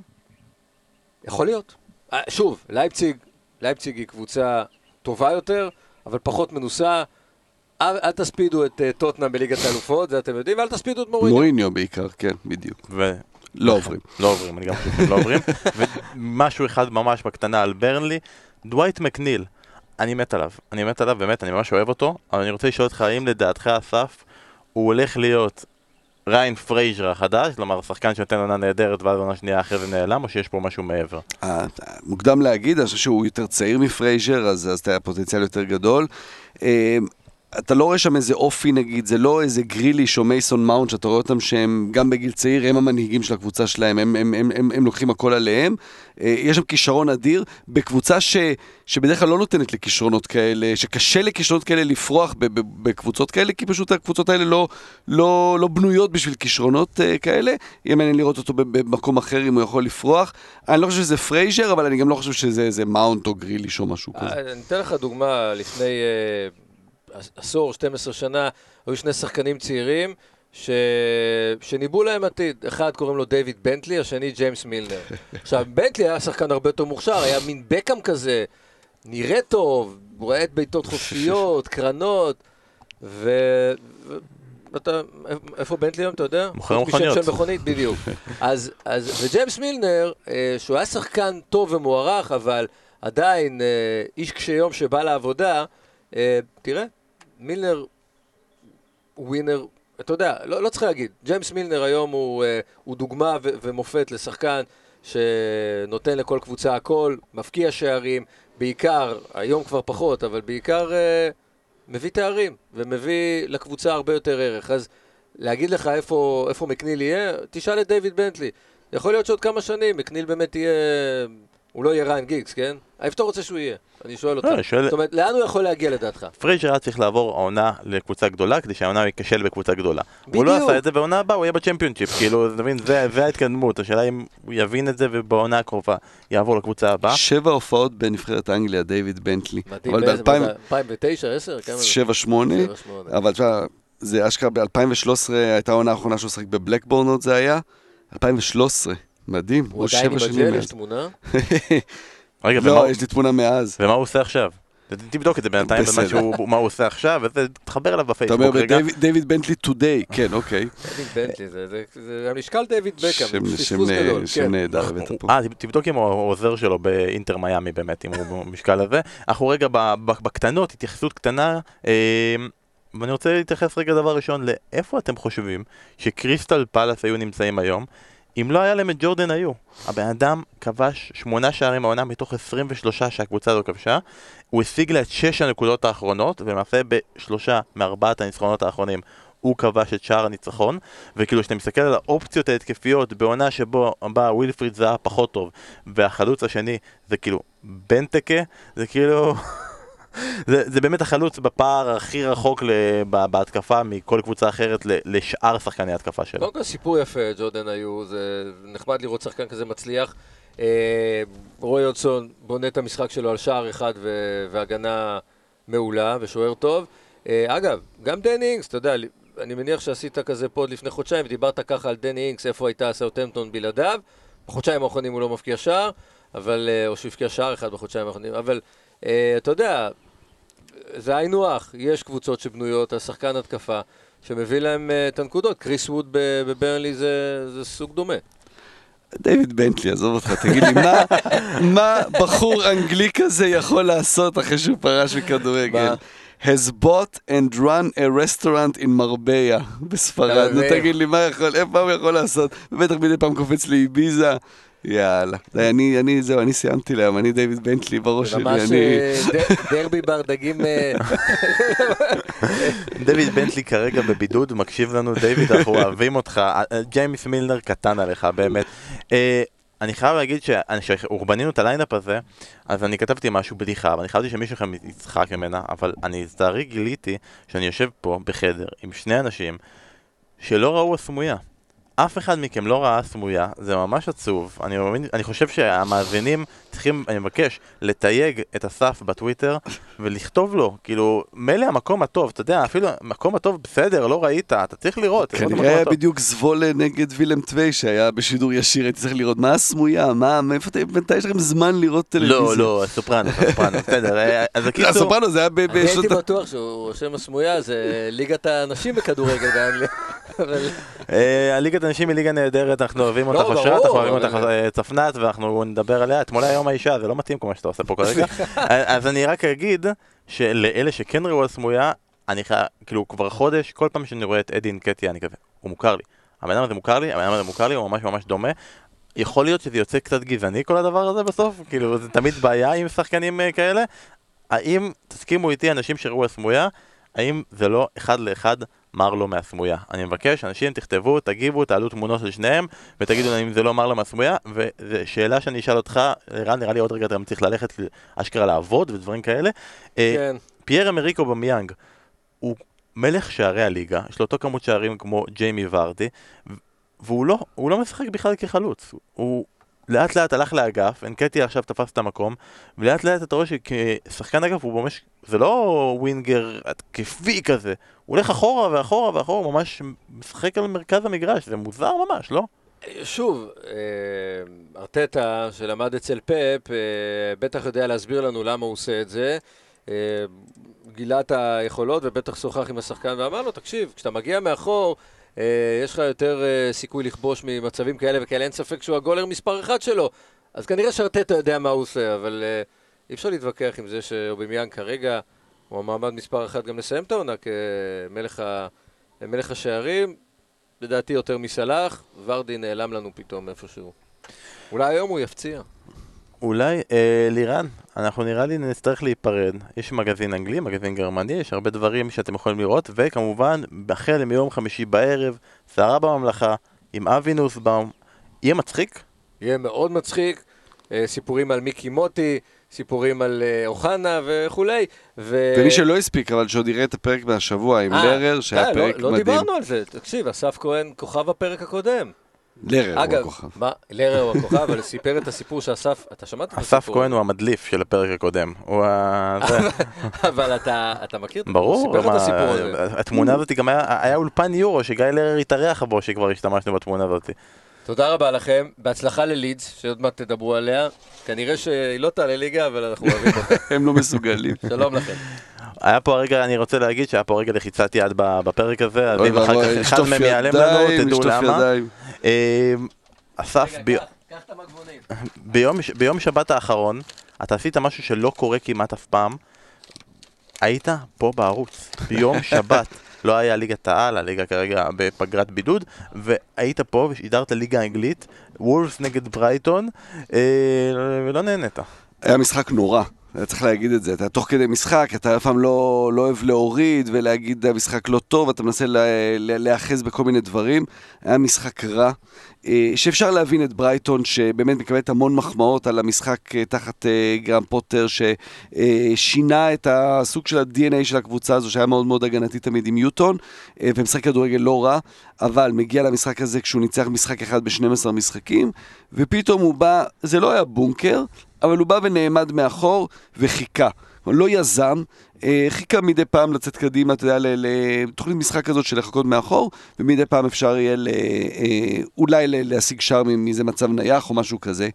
יכול להיות. אה, שוב, לייפציג, לייפציג היא קבוצה טובה יותר, אבל פחות מנוסה. אל, אל תספידו את uh, טוטנהאם בליגת האלופות, זה אתם יודעים, ואל תספידו את מוריניו. מוריניו בעיקר, כן, בדיוק. ו... לא עוברים. לא עוברים, אני גם חושב שהם לא עוברים. ומשהו אחד ממש בקטנה על ברנלי, דווייט מקניל, אני מת עליו. אני מת עליו, באמת, אני ממש אוהב אותו, אבל אני רוצה לשאול אותך, האם לדעתך, אסף, הוא הולך להיות ראיין פרייזר החדש, כלומר שחקן שנותן עונה נהדרת ואז עונה שנייה אחרי זה נעלם, או שיש פה משהו מעבר? אה, מוקדם להגיד, אני חושב שהוא יותר צעיר מפרייזר, אז, אז אתה פוטנציאל יותר גדול. אה, אתה לא רואה שם איזה אופי נגיד, זה לא איזה גריליש או מייסון מאונט, שאתה רואה אותם שהם גם בגיל צעיר, הם המנהיגים של הקבוצה שלהם, הם, הם, הם, הם, הם לוקחים הכל עליהם. אה, יש שם כישרון אדיר, בקבוצה ש, שבדרך כלל לא נותנת לכישרונות כאלה, שקשה לכישרונות כאלה לפרוח בקבוצות כאלה, כי פשוט הקבוצות האלה לא, לא, לא בנויות בשביל כישרונות uh, כאלה. יהיה מעניין לראות אותו במקום אחר אם הוא יכול לפרוח. אני לא חושב שזה פרייזר, אבל אני גם לא חושב שזה מאונט או גריליש או משהו כזה. אני אתן לך דוגמה, לפני... עשור, 12 שנה, היו שני שחקנים צעירים ש... שניבאו להם עתיד. אחד קוראים לו דיוויד בנטלי, השני ג'יימס מילנר. עכשיו, בנטלי היה שחקן הרבה יותר מוכשר, היה מין בקאם כזה, נראה טוב, את בעיטות חופשיות, קרנות, ו... אתה, איפה בנטלי היום, אתה יודע? מוכר מכוניות. של מכונית, בדיוק. אז, אז, וג'יימס מילנר, אה, שהוא היה שחקן טוב ומוערך, אבל עדיין אה, איש קשה יום שבא לעבודה, אה, תראה, מילנר ווינר, אתה יודע, לא, לא צריך להגיד, ג'יימס מילנר היום הוא, uh, הוא דוגמה ו- ומופת לשחקן שנותן לכל קבוצה הכל, מפקיע שערים, בעיקר, היום כבר פחות, אבל בעיקר uh, מביא תארים ומביא לקבוצה הרבה יותר ערך. אז להגיד לך איפה, איפה מקניל יהיה, תשאל את דיוויד בנטלי. יכול להיות שעוד כמה שנים מקניל באמת יהיה הוא לא יהיה ראיין גיגס, כן? איפה אתה רוצה שהוא יהיה? אני שואל אותך. לא, שואל... זאת אומרת, לאן הוא יכול להגיע לדעתך? פרייזר היה צריך לעבור העונה לקבוצה גדולה, כדי שהעונה הוא ייכשל בקבוצה גדולה. בדיוק. הוא לא עשה את זה, והעונה הבאה הוא יהיה בצ'מפיונצ'יפ, כאילו, אתה מבין, זה, זה ההתקדמות. השאלה אם הוא יבין את זה, ובעונה הקרובה יעבור לקבוצה הבאה. שבע הופעות בנבחרת אנגליה, דיוויד בנטלי. מדהים, באיזה, ב- 2009, 10? שבע, שמונה. אבל תשמע, זה אשכרה ב-2013 הייתה העונה האחרונה שהוא שחק בבלקבורנות זה היה. 2013. מדהים, הוא עדיין עם הג'ל, יש תמונה? רגע, לא, יש לי תמונה מאז. ומה הוא עושה עכשיו? תבדוק את זה בינתיים, מה הוא עושה עכשיו, ותחבר אליו בפייסבוק רגע. אתה אומר דיוויד בנטלי טודיי, כן, אוקיי. דיוויד בנטלי, זה המשקל דיוויד בקאם, פספוס גדול. שם כן. נהדר הבאת פה. אה, תבדוק אם הוא עוזר שלו באינטר מיאמי באמת, אם הוא במשקל הזה. אנחנו רגע בקטנות, התייחסות קטנה. אה, ואני רוצה להתייחס רגע דבר ראשון לאיפה אתם חושבים שקריסטל פלאס היו נמצאים היום אם לא היה להם את ג'ורדן היו. הבן אדם כבש שמונה שערים העונה מתוך 23 שהקבוצה הזו כבשה. הוא השיג לה את שש הנקודות האחרונות, ולמעשה בשלושה מארבעת הניצחונות האחרונים הוא כבש את שער הניצחון. וכאילו, כשאתה מסתכל על האופציות ההתקפיות בעונה שבו בא ווילפריד זה היה פחות טוב, והחלוץ השני זה כאילו בנטקה, זה כאילו... זה, זה באמת החלוץ בפער הכי רחוק לב, בהתקפה מכל קבוצה אחרת לשאר שחקני ההתקפה שלו. קודם כל סיפור יפה, ג'ורדן היו, זה נחמד לראות שחקן כזה מצליח. אה, רוי הודסון בונה את המשחק שלו על שער אחד והגנה מעולה ושוער טוב. אה, אגב, גם דני אינגס, אתה יודע, אני מניח שעשית כזה pod לפני חודשיים ודיברת ככה על דני אינגס, איפה הייתה סאוטמפטון בלעדיו. בחודשיים האחרונים הוא לא מבקיע שער, אבל, אה, או שהוא הבקיע שער אחד בחודשיים האחרונים, אבל אתה יודע, זה היינו הך, יש קבוצות שבנויות על שחקן התקפה שמביא להם uh, את הנקודות. קריס ווד בברנלי זה, זה סוג דומה. דיוויד בנטלי, עזוב אותך, תגיד לי, מה, מה בחור אנגלי כזה יכול לעשות אחרי שהוא פרש מכדורגל? has bought and run a restaurant in מרבייה בספרד. נו תגיד לי, מה יכול, איפה הוא יכול לעשות? בטח מדי פעם קופץ לאביזה. יאללה. אני, אני, זהו, אני סיימתי להם, אני דיוויד בנטלי בראש שלי, אני... ממש אה, דרבי ברדגים... אה, דיוויד בנטלי כרגע בבידוד, מקשיב לנו, דיוויד, אנחנו אוהבים אותך. אה, ג'יימס מילנר קטן עליך, באמת. אני חייב להגיד שאנחנו בנינו את ה lineup הזה, אז אני כתבתי משהו בדיחה, ואני קיוויתי שמישהו מכם יצחק ממנה, אבל אני לצערי גיליתי שאני יושב פה בחדר עם שני אנשים שלא ראו הסמויה. אף אחד מכם לא ראה סמויה, זה ממש עצוב. אני, מאמין, אני חושב שהמאזינים צריכים, אני מבקש, לתייג את אסף בטוויטר ולכתוב לו, כאילו, מילא המקום הטוב, אתה יודע, אפילו המקום הטוב בסדר, לא ראית, אתה צריך לראות. כנראה היה בדיוק זבולה נגד וילם טווי שהיה בשידור ישיר, הייתי צריך לראות מה הסמויה, מה, מאיפה אתה, מתי יש לכם זמן לראות טלוויזיה? לא, לא, הסופרנו, הסופרנו, בסדר, אה, אז הקיצור... הסופרנו זה היה ב... אני הייתי בטוח שהוא רושם הסמויה, זה ליגת הנשים בכדורגל באנגליה. אה, הליגת הנשים היא ליגה נהדרת, אנחנו אוהבים אותך אושרת, אנחנו אוהבים אותך אה, צפנת, ואנחנו נדבר עליה. אתמול היה יום האישה, זה לא מתאים כמו שאתה עושה פה כרגע. אז אני רק אגיד שלאלה שכן ראו הסמויה, אני חייב, כאילו כבר חודש, כל פעם שאני רואה את אדי אינקטיה, אני כזה, הוא מוכר לי. הבן אדם הזה מוכר לי, הבן אדם הזה מוכר לי, הוא ממש ממש דומה. יכול להיות שזה יוצא קצת גזעני כל הדבר הזה בסוף? כאילו, זה תמיד בעיה עם שחקנים אה, כאלה. האם תסכימו איתי אנשים שראו הסמויה? האם זה לא אחד לאחד מרלו מהסמויה? אני מבקש, אנשים תכתבו, תגיבו, תעלו תמונות של שניהם, ותגידו לנו אם זה לא מרלו מהסמויה, וזו שאלה שאני אשאל אותך, רן, נראה לי עוד רגע אתה צריך ללכת אשכרה לעבוד ודברים כאלה. אה, כן. פייר אמריקו במיאנג, הוא מלך שערי הליגה, יש לו אותו כמות שערים כמו ג'יימי ורדי, והוא לא, לא משחק בכלל כחלוץ, הוא לאט לאט הלך לאגף, אנקטי עכשיו תפס את המקום, ולאט לאט אתה רואה שכשחקן אגף הוא ממש, זה לא ווינגר התקפי כזה, הוא הולך אחורה ואחורה ואחורה, ממש משחק על מרכז המגרש, זה מוזר ממש, לא? שוב, אה, ארטטה, שלמד אצל פאפ, אה, בטח יודע להסביר לנו למה הוא עושה את זה. אה, גילה את היכולות ובטח שוחח עם השחקן ואמר לו, תקשיב, כשאתה מגיע מאחור, יש לך יותר אה, סיכוי לכבוש ממצבים כאלה וכאלה, אין ספק שהוא הגולר מספר אחד שלו. אז כנראה שארטטה יודע מה הוא עושה, אבל אה, אי אפשר להתווכח עם זה שאובימיאן כרגע הוא המעמד מספר אחת גם לסיים את העונה כמלך ה... מלך השערים. לדעתי יותר מסלאח, ורדי נעלם לנו פתאום איפשהו. אולי היום הוא יפציע. אולי, אה, לירן, אנחנו נראה לי נצטרך להיפרד. יש מגזין אנגלי, מגזין גרמני, יש הרבה דברים שאתם יכולים לראות, וכמובן, החל מיום חמישי בערב, סערה בממלכה, עם אבי נוסבאום. יהיה מצחיק? יהיה מאוד מצחיק, אה, סיפורים על מיקי מוטי, סיפורים על אה, אוחנה וכולי. ו... ומי שלא הספיק, אבל שעוד יראה את הפרק מהשבוע עם אה, לרר, שהיה אה, פרק לא, לא מדהים. דיברנו על זה, תקשיב, אסף כהן כוכב הפרק הקודם. לרר הוא אגב, הכוכב. מה, לרר הוא הכוכב, אבל סיפר את הסיפור שאסף, אתה שמעת את אסף הסיפור? כהן הוא המדליף של הפרק הקודם. הוא ה... אבל אתה, אתה מכיר? ברור, סיפר את הסיפור הזה. התמונה הזאת גם היה, היה אולפן יורו שגיא לרר התארח בו שכבר השתמשנו בתמונה הזאת. תודה רבה לכם, בהצלחה ללידס, שעוד מעט תדברו עליה. כנראה שהיא לא תעלה ליגה, אבל אנחנו אוהבים אותה. הם לא מסוגלים. שלום לכם. היה פה רגע, אני רוצה להגיד שהיה פה רגע לחיצת יד ב- בפרק הזה, אז אם אחר כך אחד מהם ייעלם לנו, תדעו למה. אה, אסף. ביום, ביום שבת האחרון, אתה עשית משהו שלא קורה כמעט אף פעם. היית פה בערוץ, ביום שבת. לא היה ליגת העל, הליגה כרגע בפגרת בידוד, והיית פה ושידרת ליגה אנגלית, וולפס נגד ברייטון, אה, ולא נהנית. היה משחק נורא, צריך להגיד את זה. אתה תוך כדי משחק, אתה אף פעם לא, לא אוהב להוריד ולהגיד המשחק לא טוב, אתה מנסה לה- לה- להיאחז בכל מיני דברים. היה משחק רע, אה, שאפשר להבין את ברייטון, שבאמת מקבלת המון מחמאות על המשחק אה, תחת אה, גרם פוטר, ששינה את הסוג של ה-DNA של הקבוצה הזו, שהיה מאוד מאוד הגנתי תמיד עם יוטון, ומשחק כדורגל לא רע, אבל מגיע למשחק הזה כשהוא ניצח משחק אחד ב-12 משחקים, ופתאום הוא בא, זה לא היה בונקר, אבל הוא בא ונעמד מאחור וחיכה. לא יזם, אה, חיכה מדי פעם לצאת קדימה, אתה יודע, לתוכנית משחק כזאת של לחכות מאחור, ומדי פעם אפשר יהיה ל- אה, אולי להשיג שער מאיזה מצב נייח או משהו כזה.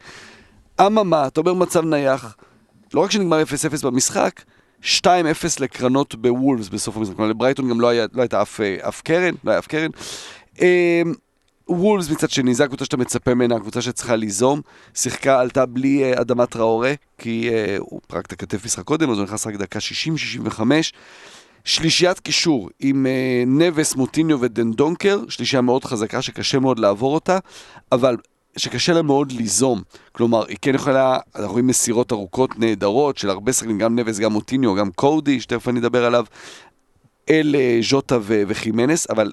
אממה, אתה אומר מצב נייח, לא רק שנגמר 0-0 במשחק, 2-0 לקרנות בוולפס בסוף המשחק. כלומר, לברייטון גם לא, היה, לא הייתה אף, אה, אף קרן, לא היה אף קרן. וולפס מצד שני, זו הקבוצה שאתה מצפה ממנה, הקבוצה שצריכה ליזום. שיחקה, עלתה בלי אה, אדמת טראורה, כי אה, הוא פרק את הכתף משחק קודם, אז הוא נכנס רק דקה 60-65. שלישיית קישור עם אה, נבס, מוטיניו ודנדונקר, שלישייה מאוד חזקה שקשה מאוד לעבור אותה, אבל שקשה לה מאוד ליזום. כלומר, היא כן יכולה, אנחנו רואים מסירות ארוכות נהדרות של הרבה שחקנים, גם נבס, גם מוטיניו, גם קודי, שתכף אני אדבר עליו, אל ז'וטה וחימנס, אבל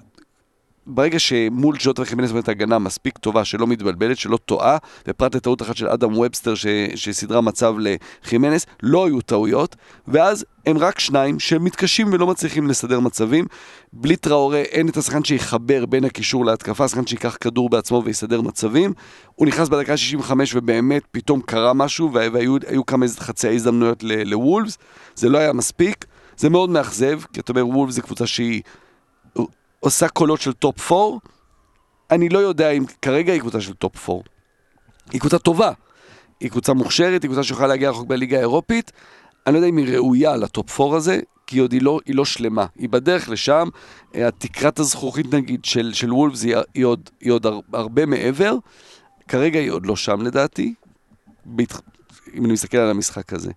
ברגע שמול ג'וטה וחימנס באמת הגנה מספיק טובה, שלא מתבלבלת, שלא טועה, ופרט לטעות אחת של אדם ובסטר ש, שסידרה מצב לחימנס, לא היו טעויות, ואז הם רק שניים שמתקשים ולא מצליחים לסדר מצבים. בלי טראורה אין את השחקן שיחבר בין הקישור להתקפה, השחקן שיקח כדור בעצמו ויסדר מצבים. הוא נכנס בדקה 65 ובאמת פתאום קרה משהו, וה- והיו היו כמה חצי הזדמנויות ל- לוולפס, זה לא היה מספיק. זה מאוד מאכזב, כי אתה אומר וולפס זה קבוצה שהיא עושה קולות של top 4, אני לא יודע אם כרגע היא קבוצה של top 4. היא קבוצה טובה, היא קבוצה מוכשרת, היא קבוצה שיכולה להגיע רחוק בליגה האירופית. אני לא יודע אם היא ראויה ל top 4 הזה, כי עוד היא לא, היא לא שלמה. היא בדרך לשם, אה, התקרת הזכוכית נגיד של, של וולפס היא, היא, היא עוד הר, הרבה מעבר. כרגע היא עוד לא שם לדעתי. אם אני מסתכל על המשחק הזה.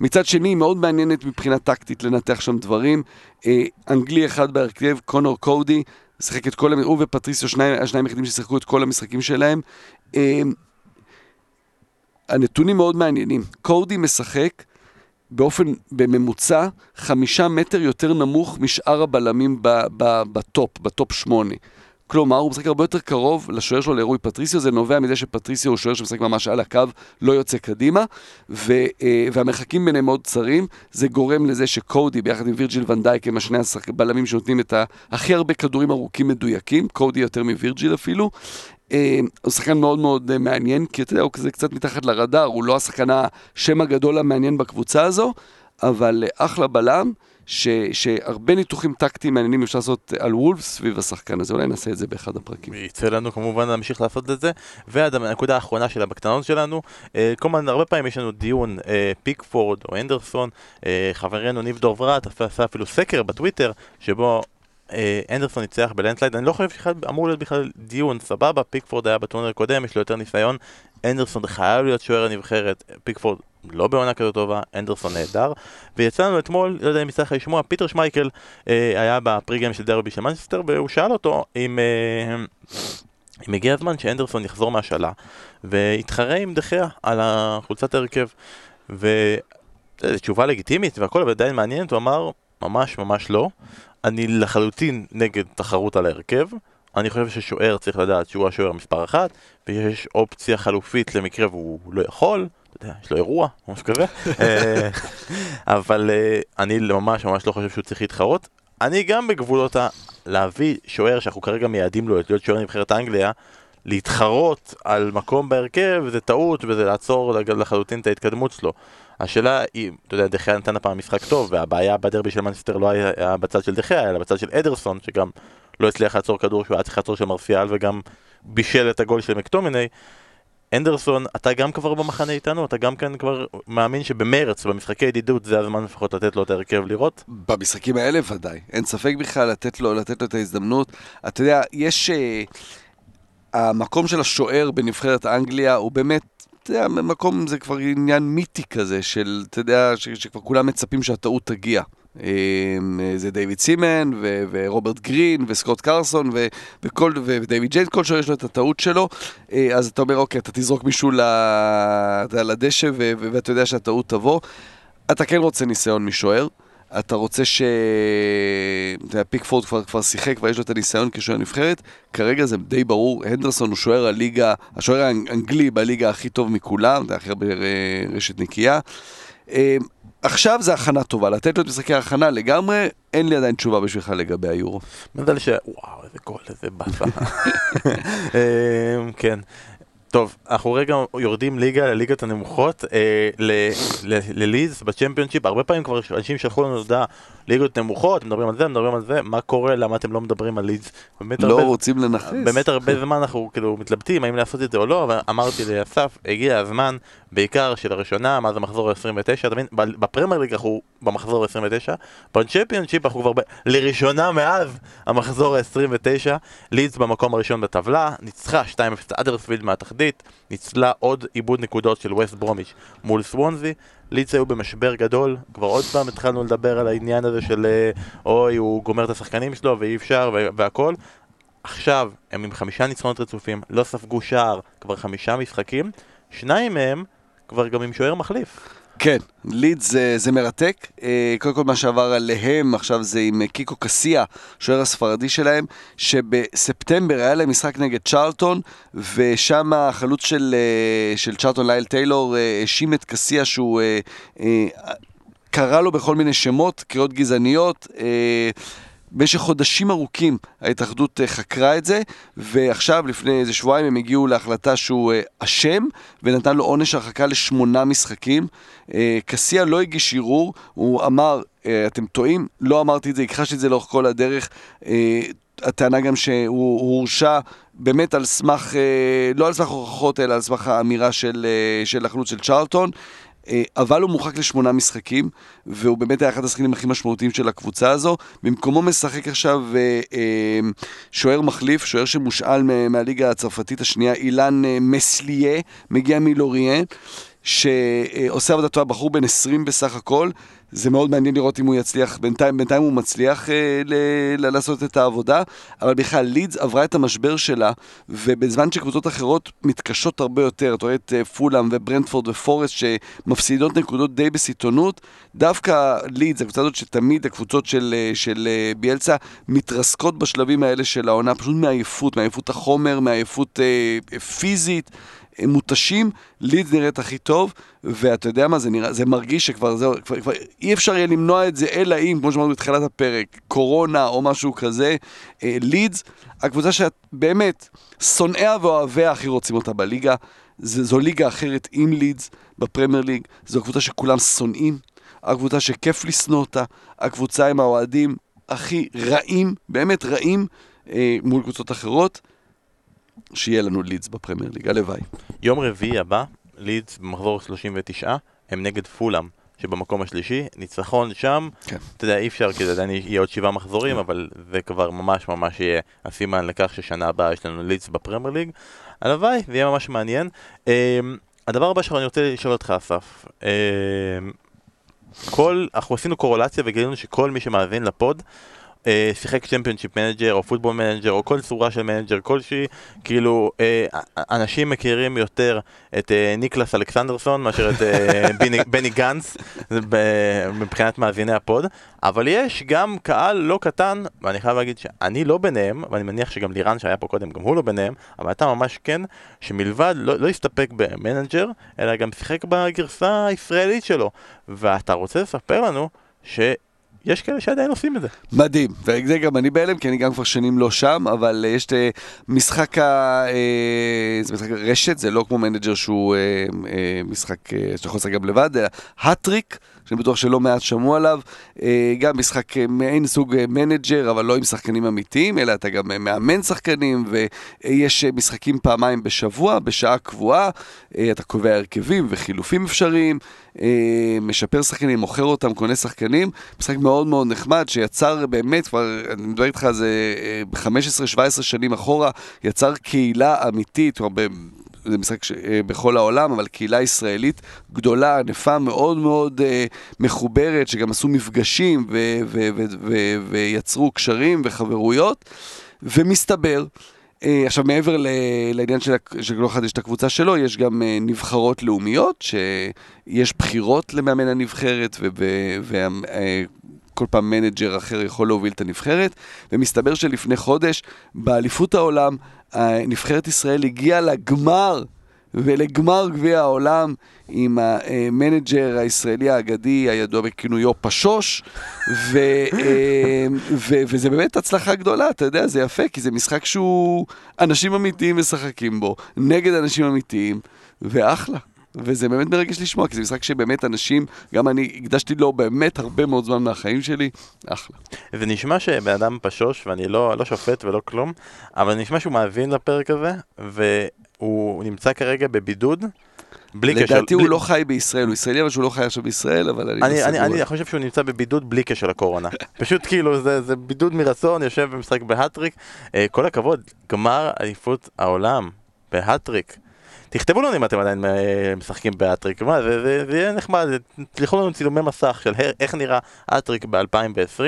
מצד שני, היא מאוד מעניינת מבחינה טקטית לנתח שם דברים. אה, אנגלי אחד בהרכב, קונור קודי, שיחק את כל, המ- הוא ופטריסיו, שניים, השניים היחידים ששיחקו את כל המשחקים שלהם. אה, הנתונים מאוד מעניינים. קודי משחק באופן, בממוצע, חמישה מטר יותר נמוך משאר הבלמים ב top, ב top שמונה. כלומר, הוא משחק הרבה יותר קרוב לשוער שלו לרוי פטריסיו, זה נובע מזה שפטריסיו הוא שוער שמשחק ממש על הקו, לא יוצא קדימה, ו, אה, והמרחקים ביניהם מאוד צרים, זה גורם לזה שקודי ביחד עם וירג'יל ונדייק הם השני הבלמים שנותנים את הכי הרבה כדורים ארוכים מדויקים, קודי יותר מווירג'יל אפילו. אה, הוא שחקן מאוד מאוד אה, מעניין, כי אתה יודע, הוא כזה קצת מתחת לרדאר, הוא לא השחקן השם הגדול המעניין בקבוצה הזו, אבל אחלה בלם. ש, שהרבה ניתוחים טקטיים מעניינים אפשר לעשות על וולפס סביב השחקן הזה, אולי נעשה את זה באחד הפרקים. יצא לנו כמובן להמשיך לעשות את זה, והנקודה האחרונה שלה בקטנות שלנו, אה, כל הזמן, הרבה פעמים יש לנו דיון, אה, פיקפורד או אנדרסון, אה, חברנו ניב דוברת עשה אפילו סקר בטוויטר, שבו אנדרסון ניצח ב landslide, אני לא חושב שאמור להיות בכלל דיון, סבבה, פיקפורד היה בטורניר הקודם, יש לו יותר ניסיון, אנדרסון חייב להיות שוער הנבחרת, פיקפורד לא בעונה כזו טובה, אנדרסון נהדר. ויצא לנו אתמול, לא יודע אם יצא לך לשמוע, פיטר שמייקל אה, היה ב pregame של דרבי של מנצ'סטר, והוא שאל אותו אם, אה, אם הגיע הזמן שאנדרסון יחזור מהשאלה, ויתחרה עם דה חאה על חולצת ההרכב. וזו תשובה לגיטימית והכל, אבל עדיין מעניינת, הוא אמר, ממש ממש לא. אני לחלוטין נגד תחרות על ההרכב. אני חושב ששוער צריך לדעת שהוא השוער מספר אחת, ויש אופציה חלופית למקרה והוא לא יכול, אתה יודע, יש לו אירוע, משהו כזה, אה, אבל אה, אני ממש ממש לא חושב שהוא צריך להתחרות. אני גם בגבולות ה... להביא שוער שאנחנו כרגע מייעדים לו להיות שוער נבחרת אנגליה, להתחרות על מקום בהרכב זה טעות וזה לעצור לחלוטין את ההתקדמות שלו. השאלה היא, אתה יודע, דחיה נתן הפעם משחק טוב, והבעיה בדרבי של מנסטר לא היה בצד של דחיה, אלא בצד של אדרסון, שגם לא הצליח לעצור כדור שהוא היה צריך לעצור של מרסיאל, וגם בישל את הגול של מקטומיני. אנדרסון, אתה גם כבר במחנה איתנו? אתה גם כאן כבר מאמין שבמרץ, במשחקי ידידות, זה הזמן לפחות לתת לו את ההרכב לראות? במשחקים האלה ודאי. אין ספק בכלל לתת לו, לתת לו את ההזדמנות. אתה יודע, יש... Uh, המקום של השוער בנבחרת אנגליה הוא באמת... אתה יודע, מקום זה כבר עניין מיתי כזה, של, אתה יודע, ש, שכבר כולם מצפים שהטעות תגיע. אמ, זה דיוויד סימן, ו- ורוברט גרין, וסקוט קרסון, ו- וכל, ודייוויד ג'יינס, כל שוער יש לו את הטעות שלו, אה, אז אתה אומר, אוקיי, אתה תזרוק מישהו לדשא, ו- ואתה יודע שהטעות תבוא. אתה כן רוצה ניסיון משוער. אתה רוצה ש... אתה יודע, פיקפורד כבר, כבר שיחק, כבר יש לו את הניסיון כשוער נבחרת. כרגע זה די ברור, הנדרסון הוא שוער הליגה, השוער האנגלי בליגה הכי טוב מכולם, זה הכי הרבה רשת נקייה. עכשיו זה הכנה טובה, לתת לו את משחקי ההכנה לגמרי, אין לי עדיין תשובה בשבילך לגבי היורו. מזל ש... וואו, איזה גול, איזה באסה. אמ, כן. טוב, אנחנו רגע יורדים ליגה לליגת הנמוכות, אה, לליז בצ'מפיונשיפ, הרבה פעמים כבר אנשים שלחו לנו הודעה, ליגות נמוכות, מדברים על זה, מדברים על זה, מה קורה, למה אתם לא מדברים על ליז? לא הרבה, רוצים לנכס. באמת הרבה זמן אנחנו כאילו מתלבטים האם לעשות את זה או לא, אבל אמרתי לאסף, הגיע הזמן, בעיקר שלראשונה, מה זה מחזור 29, אתה מבין? בפרמייר ליג אנחנו במחזור 29, בצ'מפיונשיפ אנחנו כבר ב... לראשונה מאז המחזור 29, לידס במקום הראשון בטבלה, ניצחה 2-0 אדרספילד מהתחתית, ניצלה עוד עיבוד נקודות של ווסט ברומיץ' מול סוונזי, לידס היו במשבר גדול, כבר עוד פעם התחלנו לדבר על העניין הזה של אה, אוי, הוא גומר את השחקנים שלו ואי אפשר והכל. עכשיו הם עם חמישה ניצחונות רצופים, לא ספגו שער כבר חמישה משחקים, שניים מהם כבר גם עם שוער מחליף. כן, ליד זה, זה מרתק. אה, קודם כל מה שעבר עליהם עכשיו זה עם אה, קיקו קסיה, שוער הספרדי שלהם, שבספטמבר היה להם משחק נגד צ'רלטון, ושם החלוץ של, אה, של צ'רלטון לייל טיילור האשים את קסיה שהוא קרא לו בכל מיני שמות, קריאות גזעניות. במשך חודשים ארוכים ההתאחדות אה, חקרה את זה, ועכשיו, לפני איזה שבועיים, הם הגיעו להחלטה שהוא אה, אשם, ונתן לו עונש הרחקה לשמונה משחקים. אה, קסיה לא הגיש ערעור, הוא אמר, אתם טועים, לא אמרתי את זה, הכחשתי את זה לאורך כל הדרך. הטענה גם שהוא הורשע באמת על סמך, לא על סמך הוכחות, אלא על סמך האמירה של, של החלוץ של צ'רלטון. אה, אבל הוא מורחק לשמונה משחקים, והוא באמת היה אחד השחקנים הכי משמעותיים של הקבוצה הזו. במקומו משחק עכשיו אה, אה, שוער מחליף, שוער שמושאל מהליגה הצרפתית השנייה, אילן מסליה, מגיע מלוריאן. שעושה עבודה טובה, בחור בן 20 בסך הכל, זה מאוד מעניין לראות אם הוא יצליח, בינתיים, בינתיים הוא מצליח אה, ל, לעשות את העבודה, אבל בכלל לידס עברה את המשבר שלה, ובזמן שקבוצות אחרות מתקשות הרבה יותר, אתה רואה את אה, פולאם וברנדפורד ופורסט שמפסידות נקודות די בסיטונות, דווקא לידס, הקבוצה הזאת שתמיד הקבוצות של, אה, של אה, ביאלצה מתרסקות בשלבים האלה של העונה, פשוט מעייפות, מעייפות החומר, מעייפות אה, פיזית. הם מותשים, לידס נראית הכי טוב, ואתה יודע מה, זה, נראה, זה מרגיש שכבר זהו, כבר, כבר אי אפשר יהיה למנוע את זה, אלא אם, כמו שאמרנו בתחילת הפרק, קורונה או משהו כזה, אה, לידס, הקבוצה שאת באמת, שונאיה ואוהביה הכי רוצים אותה בליגה, זה, זו ליגה אחרת עם לידס בפרמייר ליג, זו קבוצה שכולם שונאים, הקבוצה שכיף לשנוא אותה, הקבוצה עם האוהדים הכי רעים, באמת רעים, אה, מול קבוצות אחרות. שיהיה לנו לידס בפרמייר ליג, הלוואי. יום רביעי הבא, לידס במחזור 39, הם נגד פולאם. שבמקום השלישי, ניצחון שם, כן. אתה יודע, אי אפשר, כי זה עדיין יהיה עוד שבעה מחזורים, אבל זה כבר ממש ממש יהיה הסימן לכך ששנה הבאה יש לנו לידס בפרמייר ליג. הלוואי, זה יהיה ממש מעניין. אממ, הדבר הבא שאני רוצה לשאול אותך, אסף, אממ, כל, אנחנו עשינו קורולציה וגילינו שכל מי שמאזין ל pod, שיחק Championship Manager או Football Manager או כל צורה של manager כלשהי, כאילו אה, אנשים מכירים יותר את אה, ניקלס אלכסנדרסון מאשר את אה, בני, בני גנץ מבחינת מאזיני ה pod, אבל יש גם קהל לא קטן, ואני חייב להגיד שאני לא ביניהם, ואני מניח שגם לירן שהיה פה קודם, גם הוא לא ביניהם, אבל אתה ממש כן, שמלבד לא, לא הסתפק ב manager, אלא גם שיחק בגרסה הישראלית שלו, ואתה רוצה לספר לנו ש... יש כאלה שעדיין עושים את זה. מדהים, וזה גם אני בהלם, כי אני גם כבר שנים לא שם, אבל אה, יש את אה, משחק, ה, אה, זה משחק רשת, זה לא כמו manager שהוא משחק שאתה יכול לשחק גם לבד, אלא Hattrick. שאני בטוח שלא מעט שמעו עליו, גם משחק מעין סוג manager, אבל לא עם שחקנים אמיתיים, אלא אתה גם מאמן שחקנים, ויש משחקים פעמיים בשבוע, בשעה קבועה, אתה קובע הרכבים וחילופים אפשריים, משפר שחקנים, מוכר אותם, קונה שחקנים, משחק מאוד מאוד נחמד, שיצר באמת, כבר, אני מדבר איתך על זה 15-17 שנים אחורה, יצר קהילה אמיתית, כלומר, זה משחק ש... אה, בכל העולם, אבל קהילה ישראלית גדולה, ענפה, מאוד מאוד uh, מחוברת, שגם עשו מפגשים ו- ו- ו- ו- ויצרו קשרים וחברויות, ומסתבר, אה, עכשיו מעבר ל- לעניין של, כל אחד יש את הקבוצה שלו, יש גם אה, נבחרות לאומיות, שיש בחירות למאמן הנבחרת, ו- ו- ו- אה, כל פעם manager אחר יכול להוביל את הנבחרת, ומסתבר שלפני חודש, באליפות העולם, נבחרת ישראל הגיעה לגמר ולגמר גביע העולם עם ה manager הישראלי האגדי הידוע בכינויו פשוש, ו, אה, ו, וזה באמת הצלחה גדולה, אתה יודע, זה יפה, כי זה משחק שהוא אנשים אמיתיים משחקים בו, נגד אנשים אמיתיים, ואחלה. וזה באמת מרגש לשמוע, כי זה משחק שבאמת אנשים, גם אני הקדשתי לו באמת הרבה מאוד זמן מהחיים שלי, אחלה. זה נשמע שבן אדם פשוש, ואני לא, לא שופט ולא כלום, אבל נשמע שהוא מאזין לפרק הזה, והוא נמצא כרגע בבידוד. בלי קשר. לדעתי הוא בלי... לא חי בישראל, הוא ישראלי אבל שהוא לא חי עכשיו בישראל, אבל אני, אני לא סגור. אני, אני חושב שהוא נמצא בבידוד בלי קשר לקורונה. פשוט כאילו זה, זה בידוד מרצון, יושב ומשחק בהטריק. אה, כל הכבוד, גמר אליפות העולם ב Hattrick. תכתבו לנו אם אתם עדיין אה, משחקים ב Hattrick, מה, זה, זה, זה יהיה נחמד, תשלחו לנו צילומי מסך של איך נראה Hattrick ב-2020.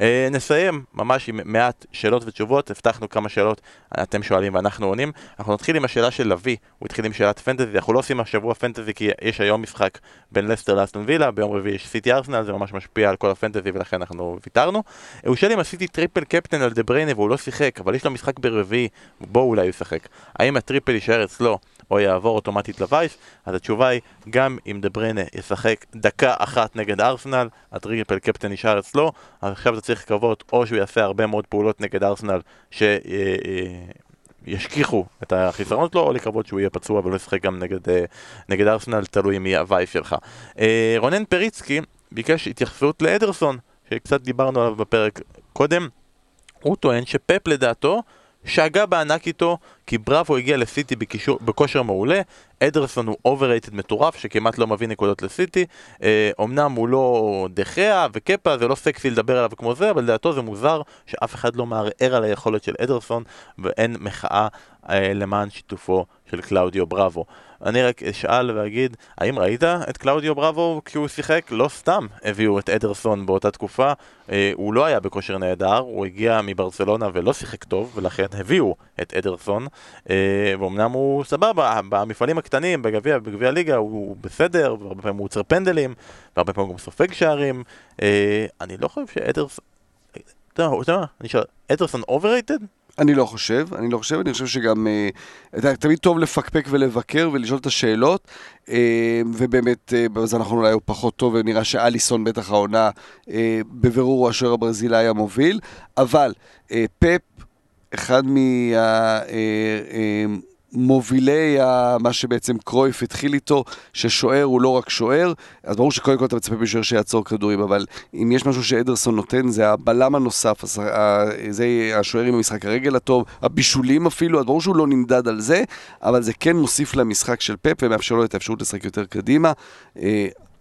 אה, נסיים ממש עם מעט שאלות ותשובות, הבטחנו כמה שאלות, אתם שואלים ואנחנו עונים. אנחנו נתחיל עם השאלה של לביא, הוא התחיל עם שאלת fantasy, אנחנו לא עושים השבוע fantasy כי יש היום משחק בין לסטר לאסטון וילה, ביום רביעי יש סיטי ארסנל, זה ממש משפיע על כל ה fantasy ולכן אנחנו ויתרנו. הוא שואל אם עשיתי triple captain על דה בריינה והוא לא שיחק, אבל יש לו משחק ברביעי, ובו אולי הוא ישחק. האם ה triple יישאר אצלו או יעבור אוטומטית ל vice, אז התשובה היא, גם אם דה בריינה ישחק דקה אחת נגד ארסנל, ה triple captain נשאר אצלו, אז עכשיו אתה צריך לקוות או שהוא יעשה הרבה מאוד פעולות נגד ארסנל שישכיחו אה, אה, את החיסרון שלו, או לקוות שהוא יהיה פצוע ולא ישחק גם נגד, אה, נגד ארסנל, תלוי מי ה vice שלך. רונן פריצקי ביקש התייחסות לאדרסון, שקצת דיברנו עליו בפרק קודם, הוא טוען שפפ לדעתו שגה בענק איתו כי בראבו הגיע לסיטי בקישור, בכושר מעולה, אדרסון הוא overrated מטורף שכמעט לא מביא נקודות לסיטי, אה, אמנם הוא לא דה חאה וקפה, זה לא סקסי לדבר עליו כמו זה, אבל לדעתו זה מוזר שאף אחד לא מערער על היכולת של אדרסון ואין מחאה אה, למען שיתופו של קלאודיו בראבו. אני רק אשאל ואגיד, האם ראית את קלאודיו בראבו כשהוא שיחק? לא סתם הביאו את אדרסון באותה תקופה, אה, הוא לא היה בכושר נהדר, הוא הגיע מברצלונה ולא שיחק טוב, ולכן הביאו את אדרסון, ואומנם הוא סבבה, במפעלים הקטנים, בגביע, בגביע הליגה הוא בסדר, והרבה פעמים הוא עוצר פנדלים, והרבה פעמים הוא סופג שערים, אה, אני לא חושב שאדרסון... אתה יודע מה, אני שואל, אדרסון overrated? אני לא חושב, אני לא חושב, אני חושב שגם אה, תמיד טוב לפקפק ולבקר ולשאול את השאלות, אה, ובאמת, אה, בזה אנחנו אולי הוא פחות טוב, ונראה שאליסון בטח העונה, אה, בבירור הוא השוער הברזילאי המוביל, אבל אה, פפ, אחד מה... אה, אה, מה שבעצם קרויף התחיל איתו, ששוער הוא לא רק שוער, אז ברור שקודם כל אתה מצפה משוער שיעצור כדורים, אבל אם יש משהו שאדרסון נותן, זה הבלם הנוסף, הס- ה- זה השוער עם המשחק הרגל הטוב, הבישולים אפילו, אז ברור שהוא לא נמדד על זה, אבל זה כן מוסיף למשחק של פפ ומאפשר לו את האפשרות לשחק יותר קדימה.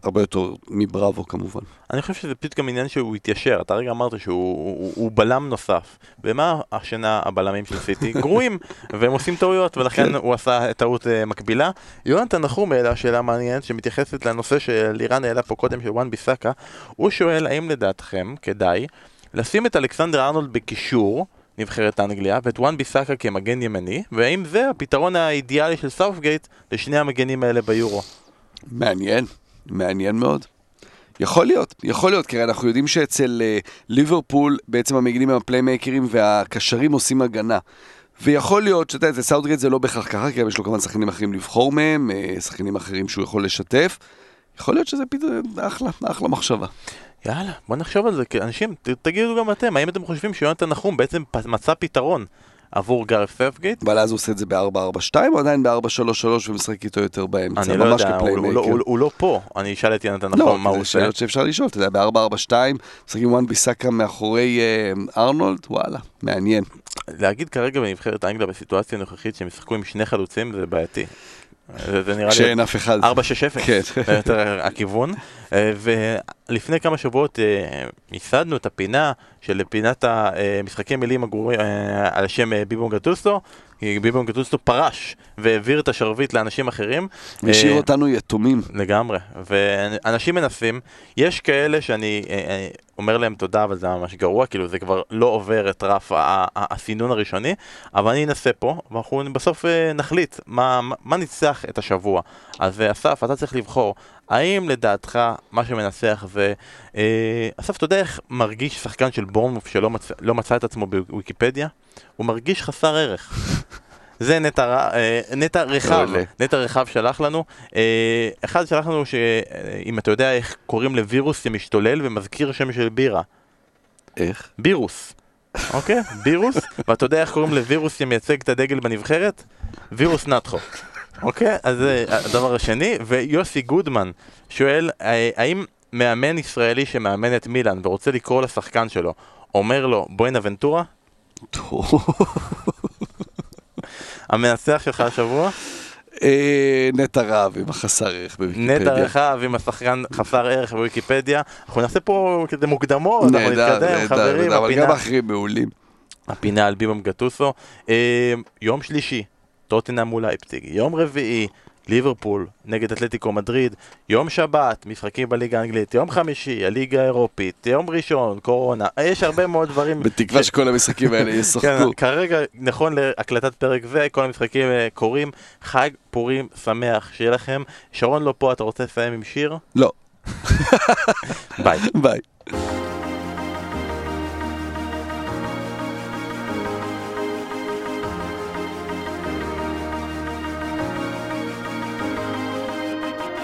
הרבה יותר מבראבו כמובן. אני חושב שזה פשוט גם עניין שהוא התיישר, אתה רגע אמרת שהוא הוא, הוא בלם נוסף. ומה השנה הבלמים של סיטי? גרועים, והם עושים טעויות, ולכן כן. הוא עשה טעות uh, מקבילה. יונתן נחום העלה שאלה מעניינת שמתייחסת לנושא שלירן העלה פה קודם של וואן ביסאקה. הוא שואל האם לדעתכם כדאי לשים את אלכסנדר ארנולד בקישור נבחרת אנגליה ואת וואן ביסאקה כמגן ימני, והאם זה הפתרון האידיאלי של סאוטגייט לשני המגנים האלה ביורו? מעניין, מעניין מאוד. יכול להיות, יכול להיות, כי אנחנו יודעים שאצל uh, ליברפול בעצם המגינים הם הפליימייקרים והקשרים עושים הגנה. ויכול להיות שאתה יודע, אצל סאוטגייט זה לא בהכרח ככה, כי יש לו כמובן שחקנים אחרים לבחור מהם, uh, שחקנים אחרים שהוא יכול לשתף. יכול להיות שזה פתאום אחלה, אחלה מחשבה. יאללה, בוא נחשוב על זה, כי אנשים, תגידו גם אתם, האם אתם חושבים שיונתן נחום בעצם מצא פתרון עבור גארף ספגייט? אבל אז הוא עושה את זה ב-4-4-2 או עדיין ב-4-3-3 ומשחק איתו יותר באמצע, אני לא יודע, הוא, הוא, לא-. הוא, הוא לא פה, אני אשאל את יונתן לא, נחום מה הוא זה עושה. שאלות שאפשר לשאול, אתה יודע, ב-4-4-2, משחקים וואן ביסאקה מאחורי אה, ארנולד, וואלה, מעניין. להגיד כרגע בנבחרת אנגליה בסיטואציה הנוכחית שהם ישחקו עם שני חלוצים זה בעייתי. זה, זה נראה לי כשאין אף אחד. 4-6-0, כן. זה יותר הכיוון. אה, ולפני כמה שבועות אה, ייסדנו את הפינה של פינת המשחקי מילים הגרועים אה, על שם אה, ביבו גטוסטו. כי ביבו גטוסטו פרש והעביר את השרביט לאנשים אחרים. והשאיר אה, אותנו יתומים. לגמרי, ואנשים מנסים, יש כאלה שאני אה, אה, אומר להם תודה, אבל זה ממש גרוע, כאילו זה כבר לא עובר את רף הסינון הראשוני, אבל אני אנסה פה, ואנחנו בסוף נחליט מה, מה- ניצח את השבוע. אז אסף, אתה צריך לבחור, האם לדעתך מה שמנצח זה... אה, אתה יודע איך מרגיש שחקן של בורנמוף שלא מצא, לא מצא את עצמו בוויקיפדיה? הוא מרגיש חסר ערך. זה נטע, אה, נטע רחב, מעולה. נטע רחב שלח לנו. אה, אחד שלח לנו שאם אתה יודע איך קוראים לווירוס שמשתולל ומזכיר שם של בירה. איך? בירוס. אוקיי? בירוס, ואתה יודע איך קוראים לווירוס שמייצג את הדגל בנבחרת? וירוס נטחו. אוקיי? אז זה הדבר השני, ויוסי גודמן שואל, אה, האם מאמן ישראלי שמאמן את מילאן ורוצה לקרוא לשחקן שלו, אומר לו בואנה ונטורה? המנצח שלך השבוע? אה, נטע רהב עם החסר ערך בוויקיפדיה. נטע רחב עם השחקן חסר ערך בוויקיפדיה. אנחנו נעשה פה כזה מוקדמות, אנחנו נתקדם, חברים, אבל גם האחרים מעולים. הפינה על ביבם גטוסו. אה, יום שלישי, טוטנאם מול אייפציג. יום רביעי, ליברפול נגד אתלטיקו מדריד. יום שבת, משחקים בליגה האנגלית. יום חמישי, הליגה האירופית. יום ראשון, קורונה. יש הרבה מאוד דברים. בתקווה שכל המשחקים האלה כן, ישחקו. כרגע, נכון להקלטת פרק זה, כל המשחקים אה, קורים. חג פורים שמח, שיהיה לכם. שרון לא פה, אתה רוצה לסיים עם שיר? לא, ביי. ביי.